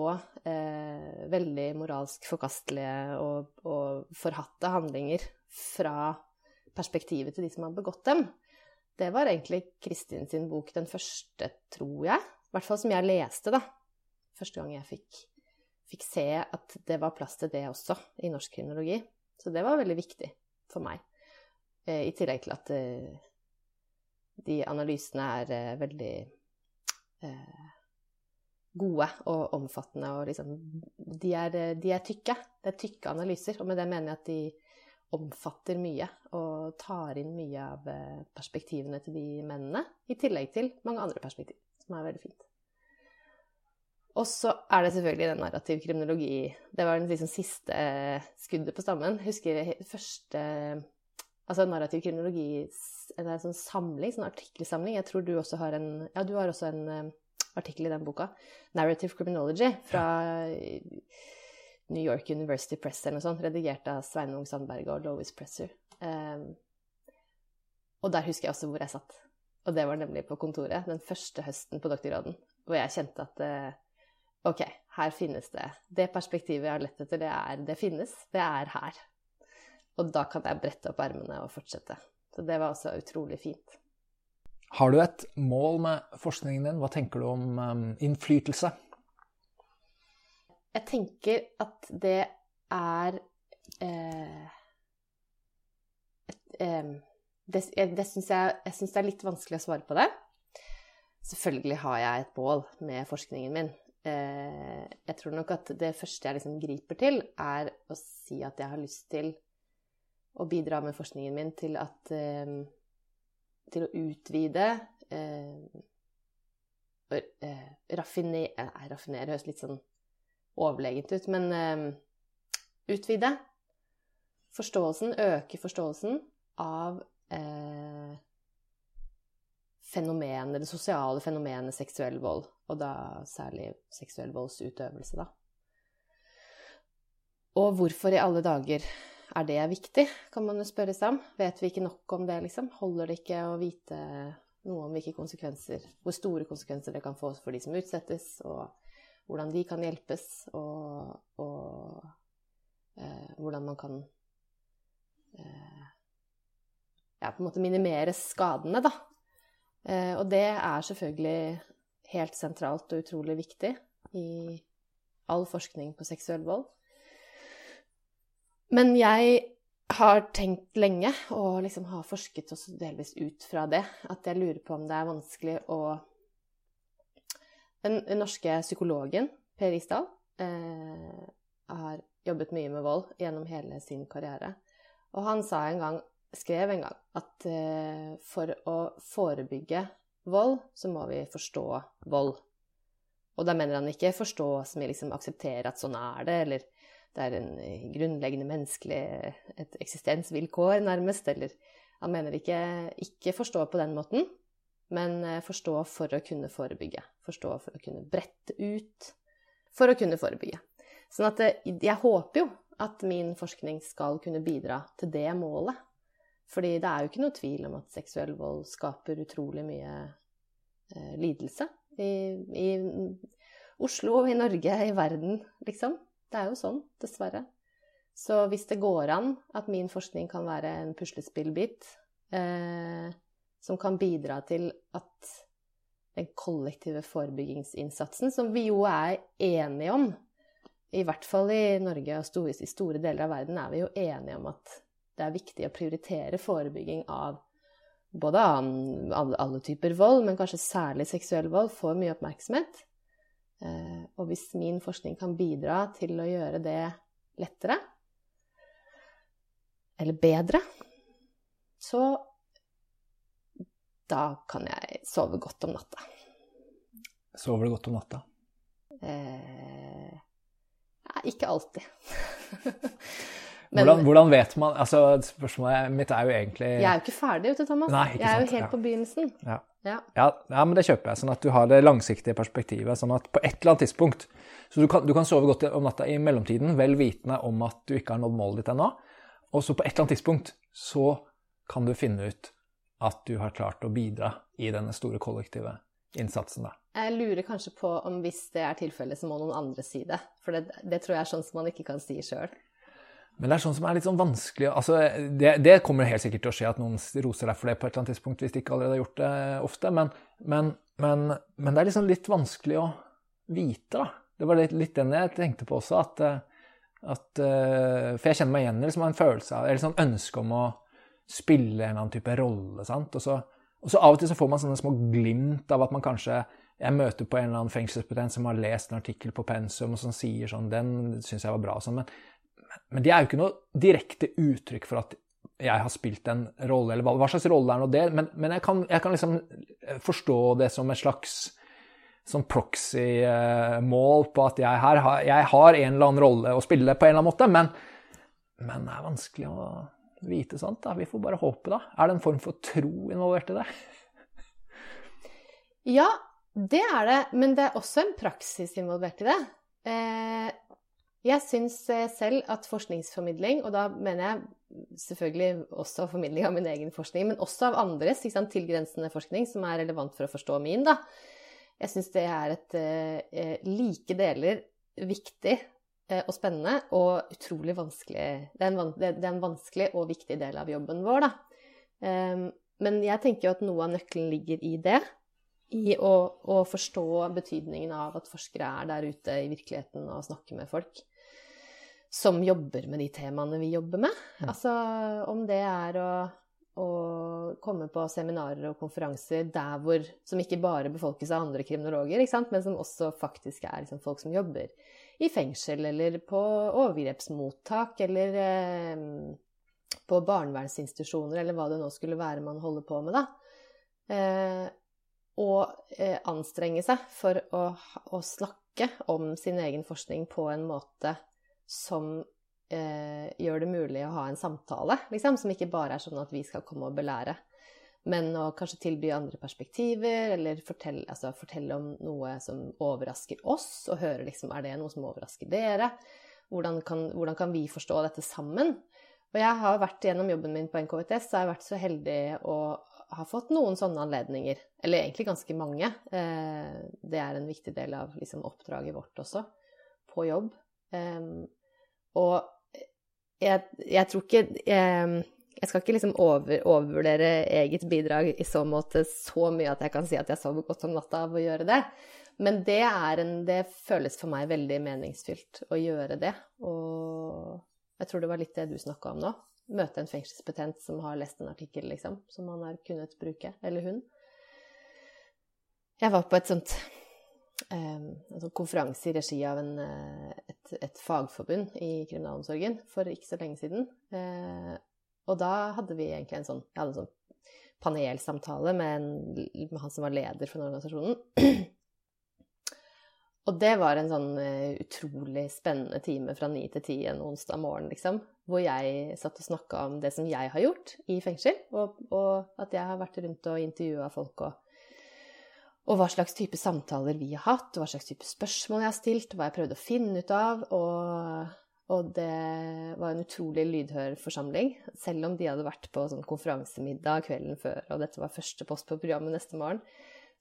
eh, veldig moralsk forkastelige og, og forhatte handlinger fra perspektivet til de som har begått dem, det var egentlig Kristin sin bok den første, tror jeg. I hvert fall som jeg leste, da. Første gang jeg fikk, fikk se at det var plass til det også i norsk kriminologi. Så det var veldig viktig for meg. Eh, I tillegg til at eh, de analysene er eh, veldig gode og omfattende og liksom de er, de er tykke. Det er tykke analyser, og med det mener jeg at de omfatter mye og tar inn mye av perspektivene til de mennene, i tillegg til mange andre perspektiv, som er veldig fint. Og så er det selvfølgelig den narrativ kriminologi. Det var den liksom siste skuddet på stammen. Husker jeg første Altså narrativ kriminologi, en sånn samling, sånn artikkelsamling. Jeg tror du også har en Ja, du har også en eh, artikkel i den boka. Narrative Criminology fra ja New York University Press eller noe sånt, redigert av Sveinung Sandberg og Lois Presser. Um, og der husker jeg også hvor jeg satt. Og det var nemlig på kontoret den første høsten på doktorgraden, hvor jeg kjente at OK, her finnes det. Det perspektivet jeg har lett etter, det, er, det finnes. Det er her. Og da kan jeg brette opp ermene og fortsette. Så det var også utrolig fint. Har du et mål med forskningen din? Hva tenker du om um, innflytelse? Jeg tenker at det er eh, eh, Det, det syns jeg, jeg synes det er litt vanskelig å svare på det. Selvfølgelig har jeg et mål med forskningen min. Eh, jeg tror nok at det første jeg liksom griper til, er å si at jeg har lyst til å bidra med forskningen min til at eh, Til å utvide eh, eh, Raffinere raffinere høres litt sånn overlegent ut, men utvide forståelsen, øke forståelsen av eh, fenomenet, det sosiale fenomenet seksuell vold, og da særlig seksuell voldsutøvelse, da. Og hvorfor i alle dager er det viktig, kan man jo spørre seg om. Vet vi ikke nok om det, liksom? Holder det ikke å vite noe om hvilke konsekvenser, hvor store konsekvenser det kan få for de som utsettes, og hvordan de kan hjelpes, og, og eh, hvordan man kan eh, ja, på en måte minimere skadene, da. Eh, og det er selvfølgelig helt sentralt og utrolig viktig i all forskning på seksuell vold. Men jeg har tenkt lenge, og liksom har forsket også delvis ut fra det, at jeg lurer på om det er vanskelig å den norske psykologen Per Isdal eh, har jobbet mye med vold gjennom hele sin karriere. Og han en gang, skrev en gang at eh, for å forebygge vold, så må vi forstå vold. Og da mener han ikke forstå som i liksom akseptere at sånn er det, eller det er en grunnleggende menneskelig et eksistensvilkår, nærmest. Eller han mener ikke, ikke forstå på den måten, men eh, forstå for å kunne forebygge. Forstå for å kunne brette ut. For å kunne forebygge. Sånn at eh, jeg håper jo at min forskning skal kunne bidra til det målet. Fordi det er jo ikke noe tvil om at seksuell vold skaper utrolig mye eh, lidelse. I, I, Oslo, i Norge, i verden, liksom. Det er jo sånn, dessverre. Så hvis det går an at min forskning kan være en puslespillbit eh, som kan bidra til at den kollektive forebyggingsinnsatsen, som vi jo er enige om, i hvert fall i Norge og store, i store deler av verden er vi jo enige om at det er viktig å prioritere forebygging av både alle, alle, typer vold, men kanskje særlig seksuell vold, får mye oppmerksomhet. Eh, og hvis min forskning kan bidra til å gjøre det lettere, eller bedre, så da kan jeg sove godt om natta. Sover du godt om natta? Eh, ja, ikke alltid. Men, hvordan, hvordan, vet man altså Spørsmålet mitt er jo egentlig Jeg er jo ikke ferdig, vet du, Thomas. Nei, jeg er jo helt ja. på begynnelsen. Ja. Ja. Ja, men det kjøper jeg. Sånn at du har det langsiktige perspektivet. Sånn at på et eller annet tidspunkt Så du kan, du kan sove godt om natta i mellomtiden, vel vitende om at du ikke har nådd målet ditt ennå. Og så på et eller annet tidspunkt så kan du finne ut at du har klart å bidra i denne store kollektive innsatsen, da. Jeg lurer kanskje på om hvis det er tilfellet, så må noen andre si det. For det, det tror jeg er sånn som man ikke kan si sjøl. Men det er sånn som er litt sånn vanskelig altså, det, det, kommer helt sikkert til å skje at noen roser deg for det på et eller annet tidspunkt, hvis de ikke allerede har gjort det ofte. Men, men, men, men det er liksom litt vanskelig å vite, da. Det var litt, litt den jeg tenkte på også. At, at For jeg kjenner meg igjen i liksom en følelse av Eller sånn ønske om å spille en eller annen type rolle. sant? Og så, og så av og til så får man sånne små glimt av at man kanskje jeg møter på en eller annen fengselsbetjent som har lest en artikkel på pensum og som sier sånn 'Den syns jeg var bra', sånn. Men, men det er jo ikke noe direkte uttrykk for at jeg har spilt en rolle, eller hva, slags rolle er nå det? Men, men jeg, kan, jeg, kan, liksom forstå det som et slags sånn proxy-mål på at jeg, her, jeg, har en eller annen rolle å spille på en eller annen måte, men, men det er vanskelig å vite sånt. da. Vi får bare håpe, da. Er det en form for tro involvert i det? Ja, det er det, men det er også en praksis involvert i det. Eh, jeg syns eh, selv at forskningsformidling, og da mener jeg selvfølgelig også formidling av min egen forskning, men også av andres sant, tilgrensende forskning som er relevant for å forstå min, da. Jeg syns det er et eh, like deler viktig eh, og spennende og utrolig vanskelig det er, en, det er, en, vanskelig og viktig del av jobben vår, da. Um, men jeg tenker jo at noe av nøkkelen ligger i det i å, å, forstå betydningen av at forskere er der ute i virkeligheten og snakker med folk som jobber med de temaene vi jobber med. Mm. Altså om det er å, å, komme på seminarer og konferanser der hvor, som ikke bare befolkes av andre kriminologer, men som også faktisk er liksom, folk som jobber i fengsel eller på overgrepsmottak eller eh, på barnevernsinstitusjoner eller hva det nå skulle være man holder på med, da. Eh, og eh, anstrenge seg for å, å, snakke om sin egen forskning på en måte som eh, gjør det mulig å ha en samtale, liksom, som ikke bare er sånn at vi skal komme og belære, men å kanskje tilby andre perspektiver, eller fortelle, altså, fortelle om noe som overrasker oss, og høre liksom er det noe som overrasker dere? Hvordan kan, hvordan kan vi forstå dette sammen? Og jeg har vært gjennom jobben min på NKVTS, så har jeg vært så heldig å ha fått noen sånne anledninger. Eller egentlig ganske mange. Eh, det er en viktig del av liksom, oppdraget vårt også, på jobb. Og jeg, jeg tror ikke jeg, jeg, skal ikke liksom over, overvurdere eget bidrag i så måte så mye at jeg kan si at jeg sover godt om natta av å gjøre det. Men det, en, det føles for meg veldig meningsfylt å gjøre det. Og jeg tror det var litt det du snakka om nå møte en fengselsbetjent som har lest en artikkel, liksom, som han har kunnet bruke, eller hun. Jeg var på et sånt en sånn konferanse i regi av en, eh, et, et, fagforbund i kriminalomsorgen for ikke så lenge siden. Eh, og da hadde vi egentlig en sånn, jeg hadde en sånn panelsamtale med, en, med han som var leder for den organisasjonen. Og det var en sånn utrolig spennende time fra ni til ti en onsdag morgen, liksom. Hvor jeg satt og snakka om det som jeg har gjort i fengsel, og, og at jeg har vært rundt og intervjua folk, og, og, hva slags type samtaler vi har hatt, hva slags type spørsmål jeg har stilt, hva jeg prøvde å finne ut av. Og, og det var en utrolig lydhør forsamling, selv om de hadde vært på sånn konferansemiddag kvelden før, og dette var første post på programmet neste morgen.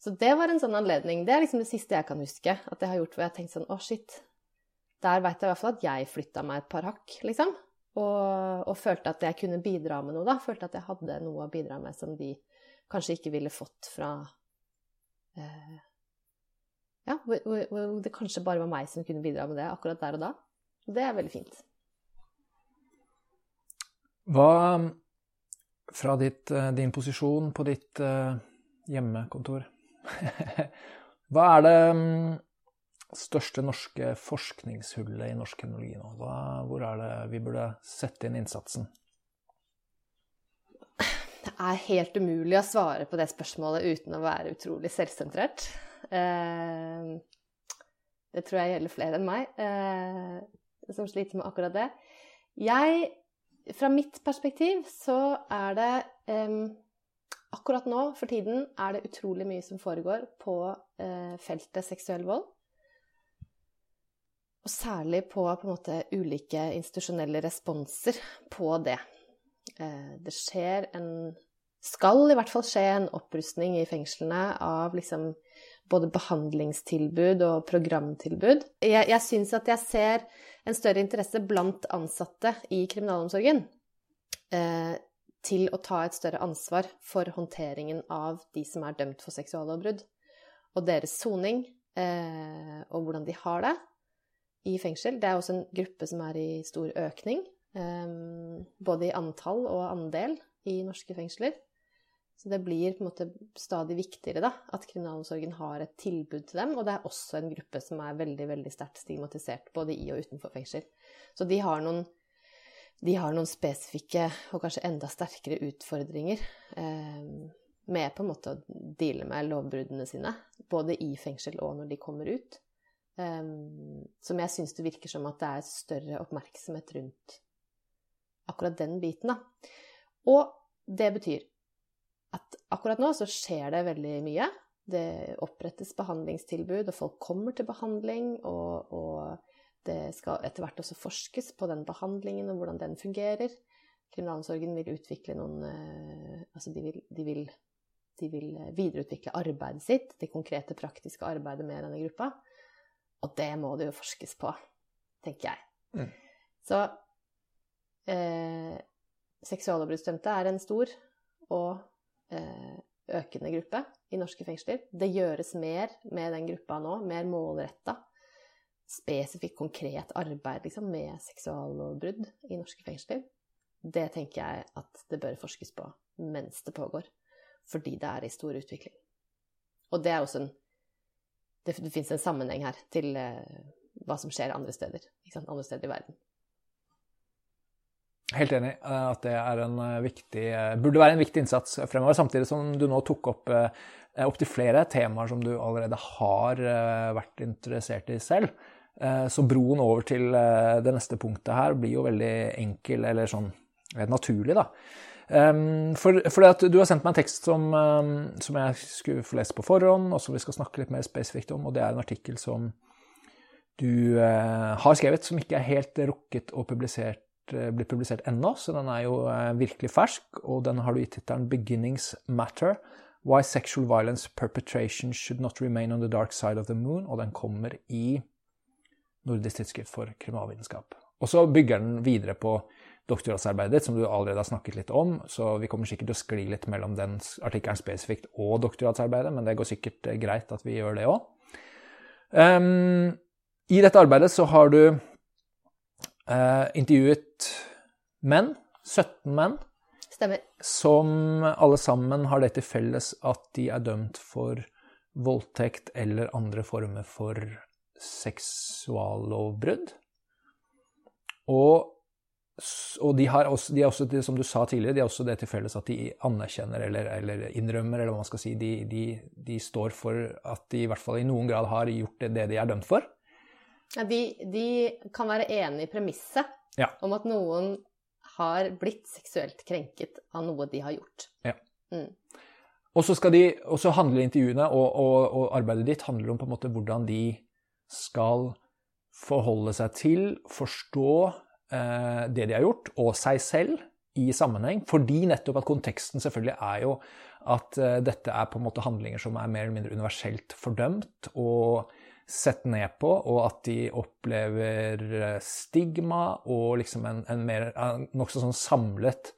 Så det var en sånn anledning. Det er liksom det siste jeg kan huske at jeg har gjort hvor jeg har tenkt sånn Å, shit. Der veit jeg i hvert fall at jeg flytta meg et par hakk, liksom. Og, og, følte at jeg kunne bidra med noe, da. Følte at jeg hadde noe å bidra med som de kanskje ikke ville fått fra Ja, hvor, det kanskje bare var meg som kunne bidra med det akkurat der og da. Det er veldig fint. Hva fra ditt, eh, din posisjon på ditt uh, hjemmekontor. Hva er det um, største norske forskningshullet i norsk kriminologi nå? Hva, hvor er det vi burde sette inn innsatsen? Det er helt umulig å svare på det spørsmålet uten å være utrolig selvsentrert. Uh, det tror jeg gjelder flere enn meg uh, som sliter med akkurat det. Jeg fra mitt perspektiv så er det um, Akkurat nå, for tiden, er det utrolig mye som foregår på feltet seksuell vold. Og særlig på, på måte, ulike institusjonelle responser på det. Uh, det skjer en Skal i hvert fall skje en opprustning i fengslene av liksom både behandlingstilbud og programtilbud. Jeg, jeg syns at jeg ser en større interesse blant ansatte i kriminalomsorgen eh, til å ta et større ansvar for håndteringen av de som er dømt for seksuallovbrudd, og deres soning, eh, og hvordan de har det i fengsel. Det er også en gruppe som er i stor økning, eh, både i antall og andel i norske fengsler. Så det blir på en måte stadig viktigere da, at kriminalomsorgen har et tilbud til dem. Og det er også en gruppe som er veldig veldig sterkt stigmatisert, både i og utenfor fengsel. Så de har noen, de har noen spesifikke og kanskje enda sterkere utfordringer eh, med på en måte å deale med lovbruddene sine, både i fengsel og når de kommer ut. Eh, som jeg syns det virker som at det er større oppmerksomhet rundt akkurat den biten, da. Og det betyr at akkurat nå så skjer det veldig mye. Det opprettes behandlingstilbud, og folk kommer til behandling. Og, og, det skal etter hvert også forskes på den behandlingen og hvordan den fungerer. Kriminalomsorgen vil utvikle noen eh, Altså de vil, de vil, de vil videreutvikle arbeidet sitt, det konkrete, praktiske arbeidet med denne gruppa. Og det må det jo forskes på, tenker jeg. Mm. Så eh, seksuallovbruddsdømte er en stor og Eh, økende gruppe i norske fengsler. Det gjøres mer med den gruppa nå, mer målretta. Spesifikt, konkret arbeid liksom, med seksuallovbrudd i norske fengsler. Det tenker jeg at det bør forskes på mens det pågår. Fordi det er i stor utvikling. Og det er også en Det, det fins en sammenheng her til eh, hva som skjer andre steder. Andre steder i verden. Helt enig eh, at det eh, viktig, eh, burde være en viktig innsats fremover. Samtidig som du nå tok opp opptil flere temaer som du allerede har vært interessert i selv. Så broen over til det neste punktet her blir jo veldig enkel, eller sånn naturlig, da. For, for du har sendt meg en tekst som, som, jeg skulle få lese på forhånd, og som vi skal snakke litt mer spesifikt om, og det er en artikkel som du har skrevet, som ikke er helt rukket og publisert blitt publisert ennå, så den er jo eh, virkelig fersk. Og den har du gitt tittelen 'Beginnings Matter'. Why Sexual Violence Perpetration Should Not Remain on the Dark Side of the Moon. Og den kommer i Nordisk tidsskrift for kriminalvitenskap. Og så bygger den videre på doktorgradsarbeidet, som du allerede har snakket litt om. Så vi kommer sikkert til å skli litt mellom den artikkelen spesifikt og doktorgradsarbeidet, men det går sikkert eh, greit at vi gjør det òg. Um, ehm, I dette arbeidet så har du uh, intervjuet menn, 17 menn, Stemmer. som alle sammen har det til felles at de er dømt for voldtekt eller andre former for seksuallovbrudd. Og, og de har også, de er også, som du sa tidligere, de har også det til felles at de anerkjenner eller, eller innrømmer, eller hva man skal si. De, de, de, står for at de i hvert fall i noen grad har gjort det, det de er dømt for. Ja, de, de, kan være enig i premisset ja. om at noen har blitt seksuelt krenket av noe de har gjort. Ja. Mm. Og så skal de, og så handler intervjuene og, og, og, arbeidet ditt handler om på en måte hvordan de skal forholde seg til, forstå eh, det de har gjort, og seg selv i sammenheng. Fordi nettopp at konteksten selvfølgelig er jo at eh, dette er på en måte handlinger som er mer eller mindre universelt fordømt. og sett ned på, og at de opplever eh, stigma og liksom en, en mer nokså sånn samlet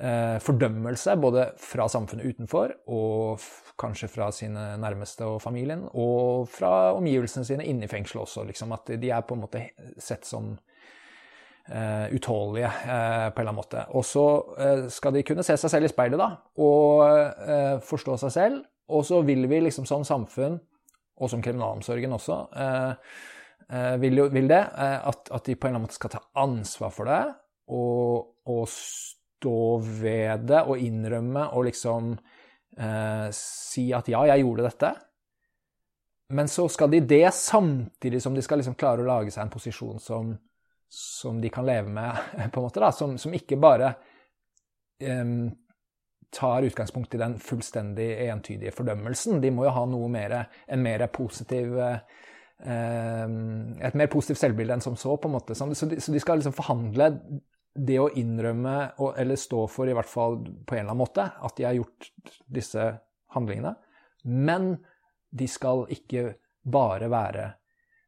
eh, fordømmelse, både fra samfunnet utenfor og kanskje fra sine nærmeste og familien, og fra omgivelsene sine inne i fengselet også. Liksom, at de er på en måte sett som uh, utålelige, uh, på en eller annen måte. Og så uh, skal de kunne se seg selv i speilet da, og forstå seg selv. Og så vil vi liksom som samfunn, og som kriminalomsorgen også, vil, jo, vil det, at, at, de på en eller annen måte skal ta ansvar for det og, og stå ved det og innrømme og liksom si at ja, jeg gjorde dette. Men så skal de det samtidig som de skal liksom klare å lage seg en posisjon som, som de kan leve med, på en måte, da, som, som ikke bare um, tar utgangspunkt i den fullstendig entydige fordømmelsen. De må jo ha noe mer, en mer positiv um, et mer positivt selvbilde enn som så, på en måte. Så de, så de skal liksom forhandle det å innrømme, eller stå for i hvert fall på en eller annen måte, at de har gjort disse handlingene. Men de skal ikke bare være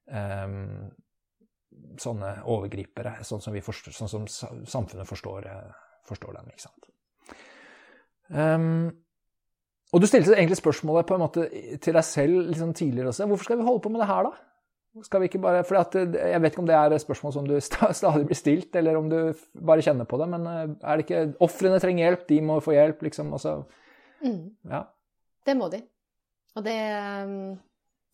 um, sånne overgripere, sånn som, forstår, sånn som samfunnet forstår, forstår, dem. ikke sant? Um, og du stilte egentlig spørsmålet på en måte til deg selv liksom tidligere også. Hvorfor skal vi holde på med det her, da? Skal vi ikke bare, for Jeg vet ikke om det er spørsmål som du stadig blir stilt, eller om du bare kjenner på det. Men eh, er det ikke Ofrene trenger hjelp, de må få hjelp, liksom. Også, mm. ja. Det må de. Og det, um,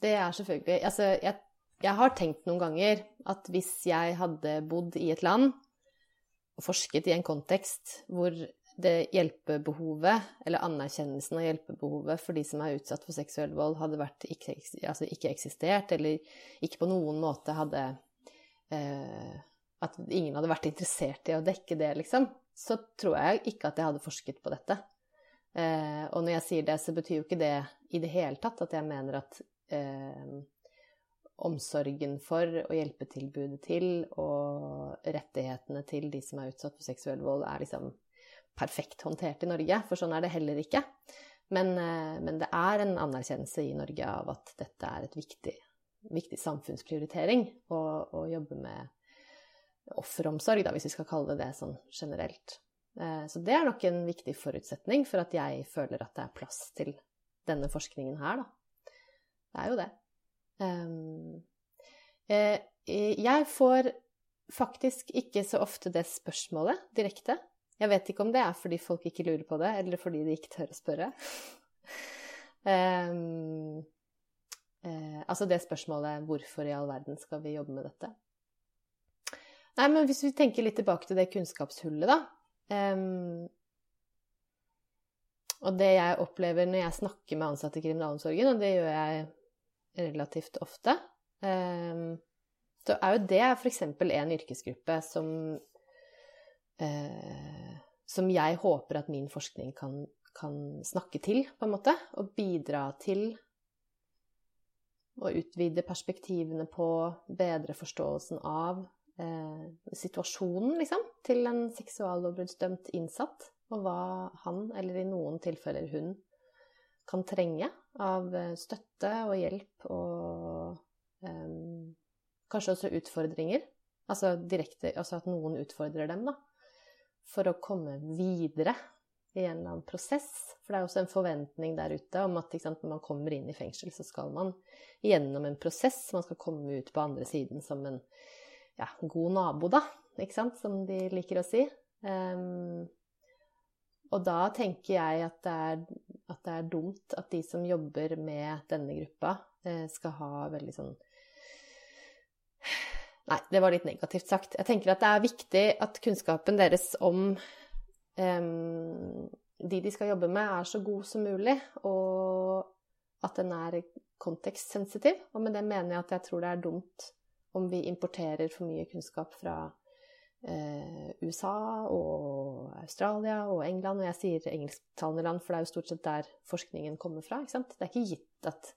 det er selvfølgelig Altså, jeg, jeg, har tenkt noen ganger at hvis jeg hadde bodd i et land og forsket i en kontekst hvor det hjelpebehovet, eller anerkjennelsen av hjelpebehovet for de som er utsatt for seksuell vold, hadde vært ikke, altså ikke eksistert, eller ikke på noen måte hadde eh, At ingen hadde vært interessert i å dekke det, liksom, så tror jeg ikke at jeg hadde forsket på dette. Eh, og når jeg sier det, så betyr jo ikke det i det hele tatt at jeg mener at eh, omsorgen for og hjelpetilbudet til og rettighetene til de som er utsatt for seksuell vold, er liksom perfekt håndtert i Norge, for sånn er det heller ikke. Men, eh, men det er en anerkjennelse i Norge av at dette er et viktig, viktig samfunnsprioritering å, å jobbe med offeromsorg, da, hvis vi skal kalle det det sånn generelt. Eh, så det er nok en viktig forutsetning for at jeg føler at det er plass til denne forskningen her, da. Det er jo det. Ehm, eh, jeg får faktisk ikke så ofte det spørsmålet direkte. Jeg vet ikke om det er fordi folk ikke lurer på det, eller fordi de ikke tør å spørre. um, uh, altså det spørsmålet 'Hvorfor i all verden skal vi jobbe med dette?' Nei, men hvis vi tenker litt tilbake til det kunnskapshullet, da. Um, og det jeg opplever når jeg snakker med ansatte i kriminalomsorgen, og det gjør jeg relativt ofte, um, så er jo det f.eks. en yrkesgruppe som uh, som jeg håper at min forskning kan, kan, snakke til, på en måte. Og bidra til å utvide perspektivene på, bedre forståelsen av eh, situasjonen, liksom, til en seksuallovbruddsdømt innsatt, og hva han, eller i noen tilfeller hun, kan trenge av eh, støtte og hjelp og eh, kanskje også utfordringer. Altså direkte Altså at noen utfordrer dem, da. For å komme videre i en eller annen prosess. For det er også en forventning der ute om at sant, når man kommer inn i fengsel, så skal man gjennom en prosess. Man skal komme ut på andre siden som en ja, god nabo, da, ikke sant, som de liker å si. Um, og da tenker jeg at det, er, at det, er, dumt at de som jobber med denne gruppa, eh, skal ha veldig sånn Nei, det var litt negativt sagt. Jeg tenker at det er viktig at kunnskapen deres om um, de de skal jobbe med, er så god som mulig, og at den er kontekstsensitiv. Og med det mener jeg at jeg tror det er dumt om vi importerer for mye kunnskap fra eh, USA og Australia og England. Og jeg sier engelsktalende land, for det er jo stort sett der forskningen kommer fra. Det er ikke gitt at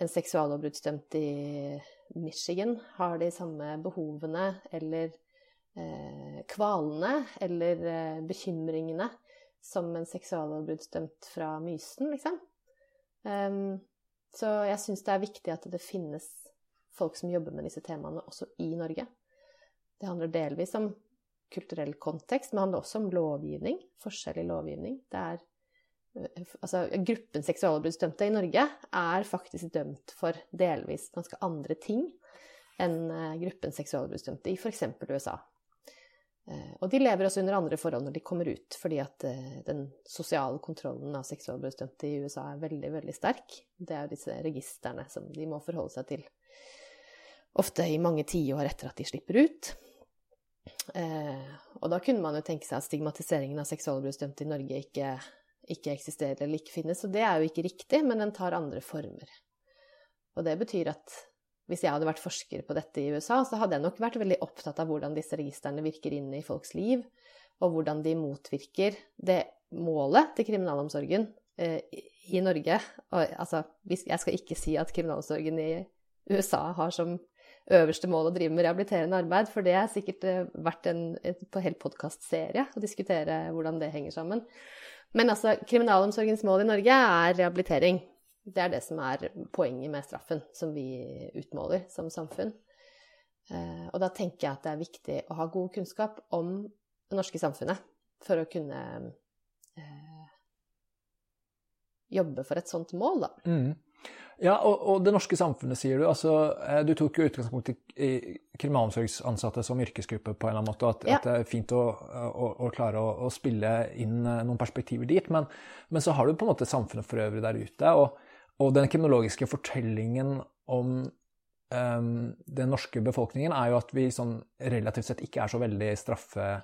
en seksuallovbruddsdømt i Michigan har de samme behovene eller eh, kvalene eller eh, bekymringene som en seksuallovbruddsdømt fra Mysen, liksom. Um, så jeg syns det er viktig at det finnes folk som jobber med disse temaene også i Norge. Det handler delvis om kulturell kontekst, men det handler også om lovgivning. Forskjell i lovgivning. Det er Altså, gruppen seksuallovbruddsdømte i Norge er faktisk dømt for delvis ganske andre ting enn eh, gruppen seksuallovbruddsdømte i f.eks. USA. Eh, og de lever også under andre forhold når de kommer ut, fordi at eh, den sosiale kontrollen av seksuallovbruddsdømte i USA er veldig, veldig sterk. Det er jo disse registrene som de må forholde seg til ofte i mange tiår etter at de slipper ut. Og da kunne man jo tenke seg at stigmatiseringen av seksuallovbruddsdømte i Norge ikke, ikke eksisterer eller ikke finnes, og det er jo ikke riktig, men den tar andre former. Og det betyr at hvis jeg hadde vært forsker på dette i USA, så hadde jeg nok vært veldig opptatt av hvordan disse registrene virker inn i folks liv, og hvordan de motvirker det målet til kriminalomsorgen eh, i Norge. Og, altså, jeg skal ikke si at kriminalomsorgen i USA har som øverste mål å drive med rehabiliterende arbeid, for det er sikkert eh, vært en, en, en hel podkastserie å diskutere hvordan det henger sammen. Men altså, kriminalomsorgens mål i Norge er rehabilitering. Det er det som er poenget med straffen som vi utmåler som samfunn. Eh, og da tenker jeg at det er viktig å ha god kunnskap om det norske samfunnet for å kunne eh, jobbe for et sånt mål, da. Mm. Ja, og, og, det norske samfunnet, sier du. Altså, eh, du tok jo utgangspunkt i, kriminalomsorgsansatte som yrkesgruppe på en eller annen måte, og at, ja. at det er fint å, å, å klare å, å, spille inn noen perspektiver dit. Men, men, så har du på en måte samfunnet for øvrig der ute. og og den kriminologiske fortellingen om um, den norske befolkningen er jo at vi sånn relativt sett ikke er så veldig straffekåte,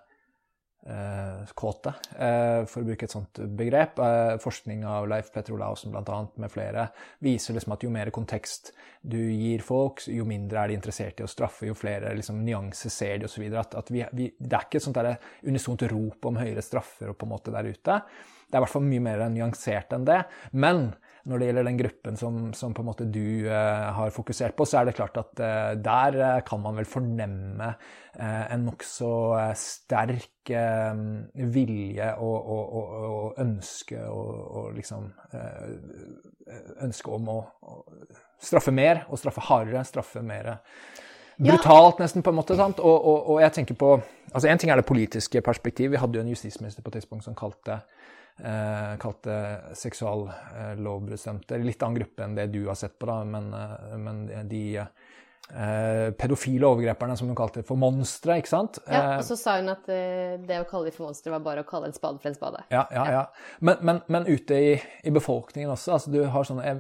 uh, uh, for å bruke et sånt begrep. Uh, forskning av Leif Petter Olaussen bl.a. med flere viser liksom at jo mer kontekst du gir folk, jo mindre er de interessert i å straffe, jo flere liksom, nyanser ser de osv. At, at det er ikke et sånt der unisont rop om høyere straffer og på en måte der ute. Det er i hvert fall mye mer nyansert enn det. Men når det gjelder den gruppen som, som på en måte du uh, har fokusert på, så er det klart at uh, der uh, kan man vel fornemme en nokså sterk vilje og, og, og, og, ønske og, liksom Ønske om å, straffe mer og straffe hardere, straffe mer brutalt, nesten, på en måte. sant? Og, jeg tenker på altså En ting er det politiske perspektiv. Vi hadde jo en justisminister på et tidspunkt som kalte eh, kalte seksuallovbestemte. Litt annen gruppe enn det du har sett på, da, men, eh, men de eh, pedofile overgreperne, som hun kalte det, for monstre, ikke sant? Ja, og så sa hun at eh, det å kalle dem for monstre var bare å kalle en spade for en spade. Ja, ja, ja. Men, men, men ute i, i, befolkningen også, altså du har sånne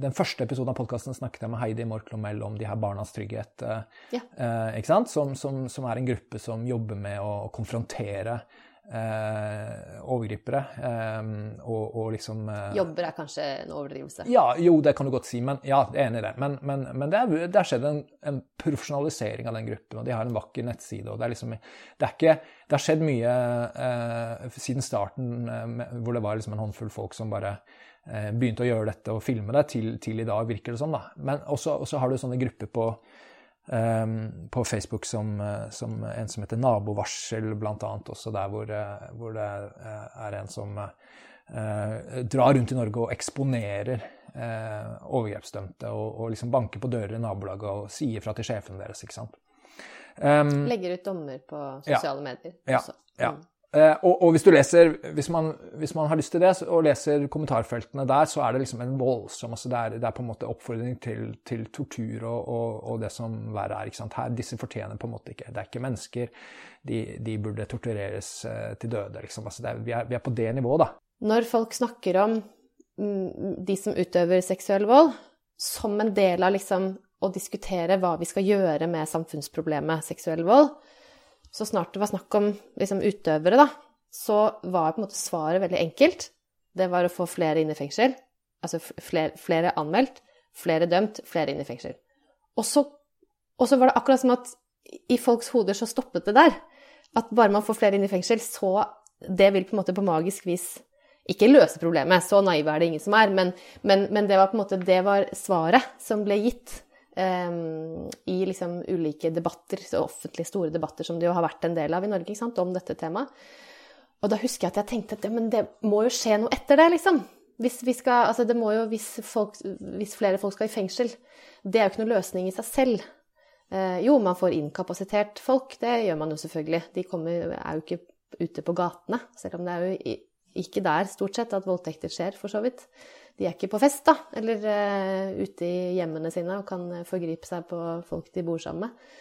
Den første episoden av podkasten snakket jeg med Heidi Mork Lomell om de her barnas trygghet, eh, ja. eh, ikke sant? Som, som, som, er en gruppe som jobber med å konfrontere eh, overgripere. Eh, og, og, liksom eh, Jobber er kanskje en overdrivelse? Ja, jo, det kan du godt si. Men ja, jeg er enig i det. Men, men, men det, har skjedd en, en, profesjonalisering av den gruppen, og de har en vakker nettside. og Det, er liksom, det, er ikke, det har skjedd mye eh, siden starten, eh, hvor det var liksom en håndfull folk som bare eh, begynte å gjøre dette og filme det, til, til i dag, virker det sånn. da. Men også, også har du sånne grupper på på Facebook som, eh, som, en som heter Nabovarsel, bl.a. også der hvor, eh, hvor, det eh, er en som eh, drar rundt i Norge og eksponerer eh, overgrepsdømte og, og, liksom banker på dører i nabolaget og sier fra til sjefen deres. ikke sant? Um, Legger ut dommer på sosiale ja, medier også. Ja, ja. Eh, og, og, hvis leser, hvis man, hvis man, har lyst til det, og leser kommentarfeltene der, så er det liksom en voldsom altså det, er, det er på en måte oppfordring til, til tortur og, og, og, det som verre er. ikke sant? Her, Disse fortjener på en måte ikke Det er ikke mennesker. De, de burde tortureres eh, til døde. liksom. Altså er, vi, er, vi, er, på det nivået, da. Når folk snakker om mm, de som utøver seksuell vold, som en del av liksom å diskutere hva vi skal gjøre med samfunnsproblemet seksuell vold, så snart det var snakk om liksom, utøvere, da, så var på en måte svaret veldig enkelt. Det var å få flere inn i fengsel. Altså flere, flere anmeldt, flere dømt, flere inn i fengsel. Og så, og så, var det akkurat som at i folks hoder så stoppet det der. At bare man får flere inn i fengsel, så Det vil på en måte på magisk vis ikke løse problemet, så naive er det ingen som er, men, men, men det var på en måte det var svaret som ble gitt i liksom ulike debatter, offentlige store debatter som det jo har vært en del av i Norge sant, om dette temaet. Og da husker jeg at jeg tenkte at ja, det må jo skje noe etter det, liksom. Hvis, vi skal, altså det må jo, hvis, folk, hvis flere folk skal i fengsel Det er jo ikke noen løsning i seg selv. Eh, jo, man får inkapasitert folk, det gjør man jo selvfølgelig. De kommer, er jo ikke ute på gatene, selv om det er jo ikke der stort sett at voldtekter skjer, for så vidt de er ikke på fest, da, eller uh, ute i hjemmene sine og kan forgripe seg på folk de bor sammen med.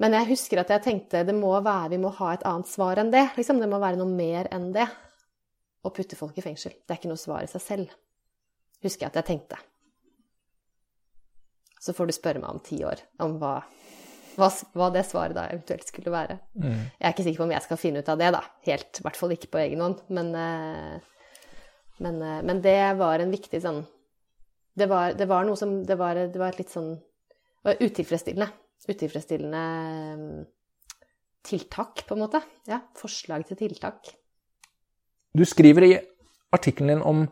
Men jeg husker at jeg tenkte det må være, vi må ha et annet svar enn det. Liksom. Det må være noe mer enn det å putte folk i fengsel. Det er ikke noe svar i seg selv. Husker jeg at jeg tenkte. Så får du spørre meg om ti år om hva, hva, hva det svaret da eventuelt skulle være. Mm. Jeg er ikke sikker på om jeg skal finne ut av det, da. Helt, I hvert fall ikke på egen hånd. Men, eh, men, eh, men det var en viktig sånn Det var, det var noe som Det var, det var et litt sånn utilfredsstillende. Utilfredsstillende mm, tiltak, på en måte. Ja, forslag til tiltak. Du skriver i artikkelen din om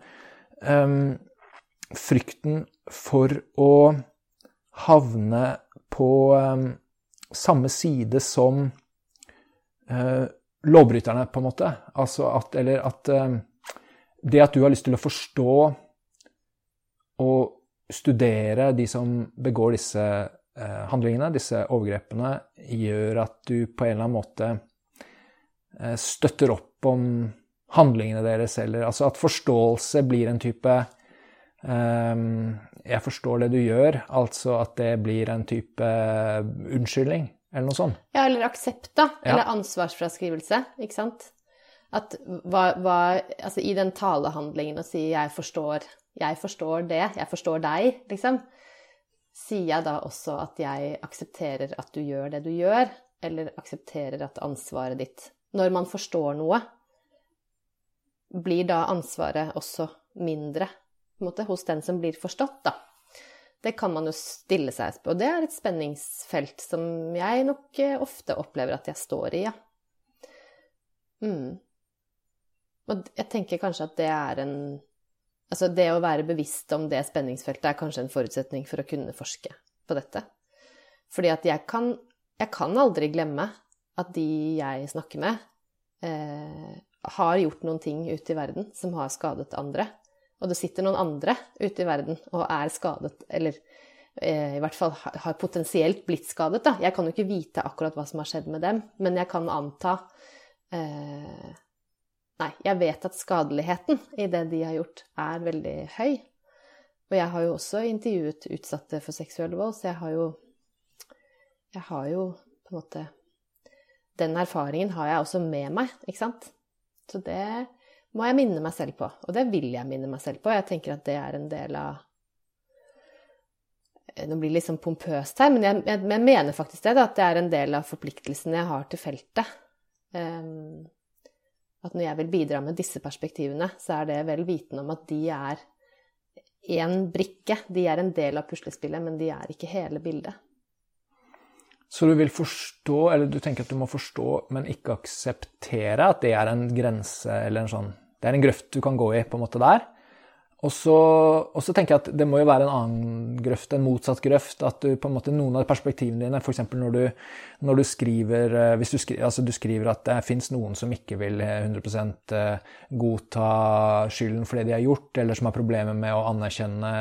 um, frykten for å havne på um, samme side som uh, lovbryterne, på en måte. Altså at Eller at um, det at du har lyst til å forstå og studere de som begår disse uh, handlingene, disse overgrepene, gjør at du på en eller annen måte uh, støtter opp om handlingene deres, eller altså at forståelse blir en type um, Jeg forstår det du gjør, altså at det blir en type unnskyldning, eller noe sånt. Ja, eller aksept, da. Ja. Eller ansvarsfraskrivelse, ikke sant. At hva, hva Altså i den talehandlingen å si 'jeg forstår', 'jeg forstår det', 'jeg forstår deg', liksom. Sier jeg da også at jeg aksepterer at du gjør det du gjør, eller aksepterer at ansvaret ditt Når man forstår noe, blir da ansvaret også mindre måte, hos den som blir forstått, da. Det kan man jo stille seg på. Og det er et spenningsfelt som jeg nok eh, ofte opplever at jeg står i, ja. Mm. Og jeg tenker kanskje at det er en Altså det å være bevisst om det spenningsfeltet er kanskje en forutsetning for å kunne forske på dette. Fordi at jeg kan, jeg kan aldri glemme at de jeg snakker med, eh, har gjort noen ting ute i verden som har skadet andre. Og det sitter noen andre ute i verden og er skadet, eller eh, i hvert fall har, potensielt blitt skadet. Da. Jeg kan jo ikke vite akkurat hva som har skjedd med dem, men jeg kan anta eh, Nei, jeg vet at skadeligheten i det de har gjort, er veldig høy. Og jeg har jo også intervjuet utsatte for seksuell vold, så jeg har jo Jeg har jo på en måte Den erfaringen har jeg også med meg, ikke sant? Så det må jeg minne meg selv på. Og det vil jeg minne meg selv på. Jeg tenker at det er en del av Nå blir det litt sånn pompøst her, men jeg, jeg, jeg mener faktisk det. Da, at det er en del av forpliktelsene jeg har til feltet. Um, at når jeg vil bidra med disse perspektivene, så er det vel vitende om at de er én brikke. De er en del av puslespillet, men de er ikke hele bildet. Så du vil forstå, eller du tenker at du må forstå, men ikke akseptere at det er en grense eller en sånn Det er en grøft du kan gå i, på en måte, der. Og så, og så tenker jeg at det må jo være en annen grøft, en motsatt grøft. At du på en måte, noen av perspektivene dine, f.eks. Når, når du skriver hvis du skriver, altså du skriver at det fins noen som ikke vil 100% godta skylden for det de har gjort, eller som har problemer med å anerkjenne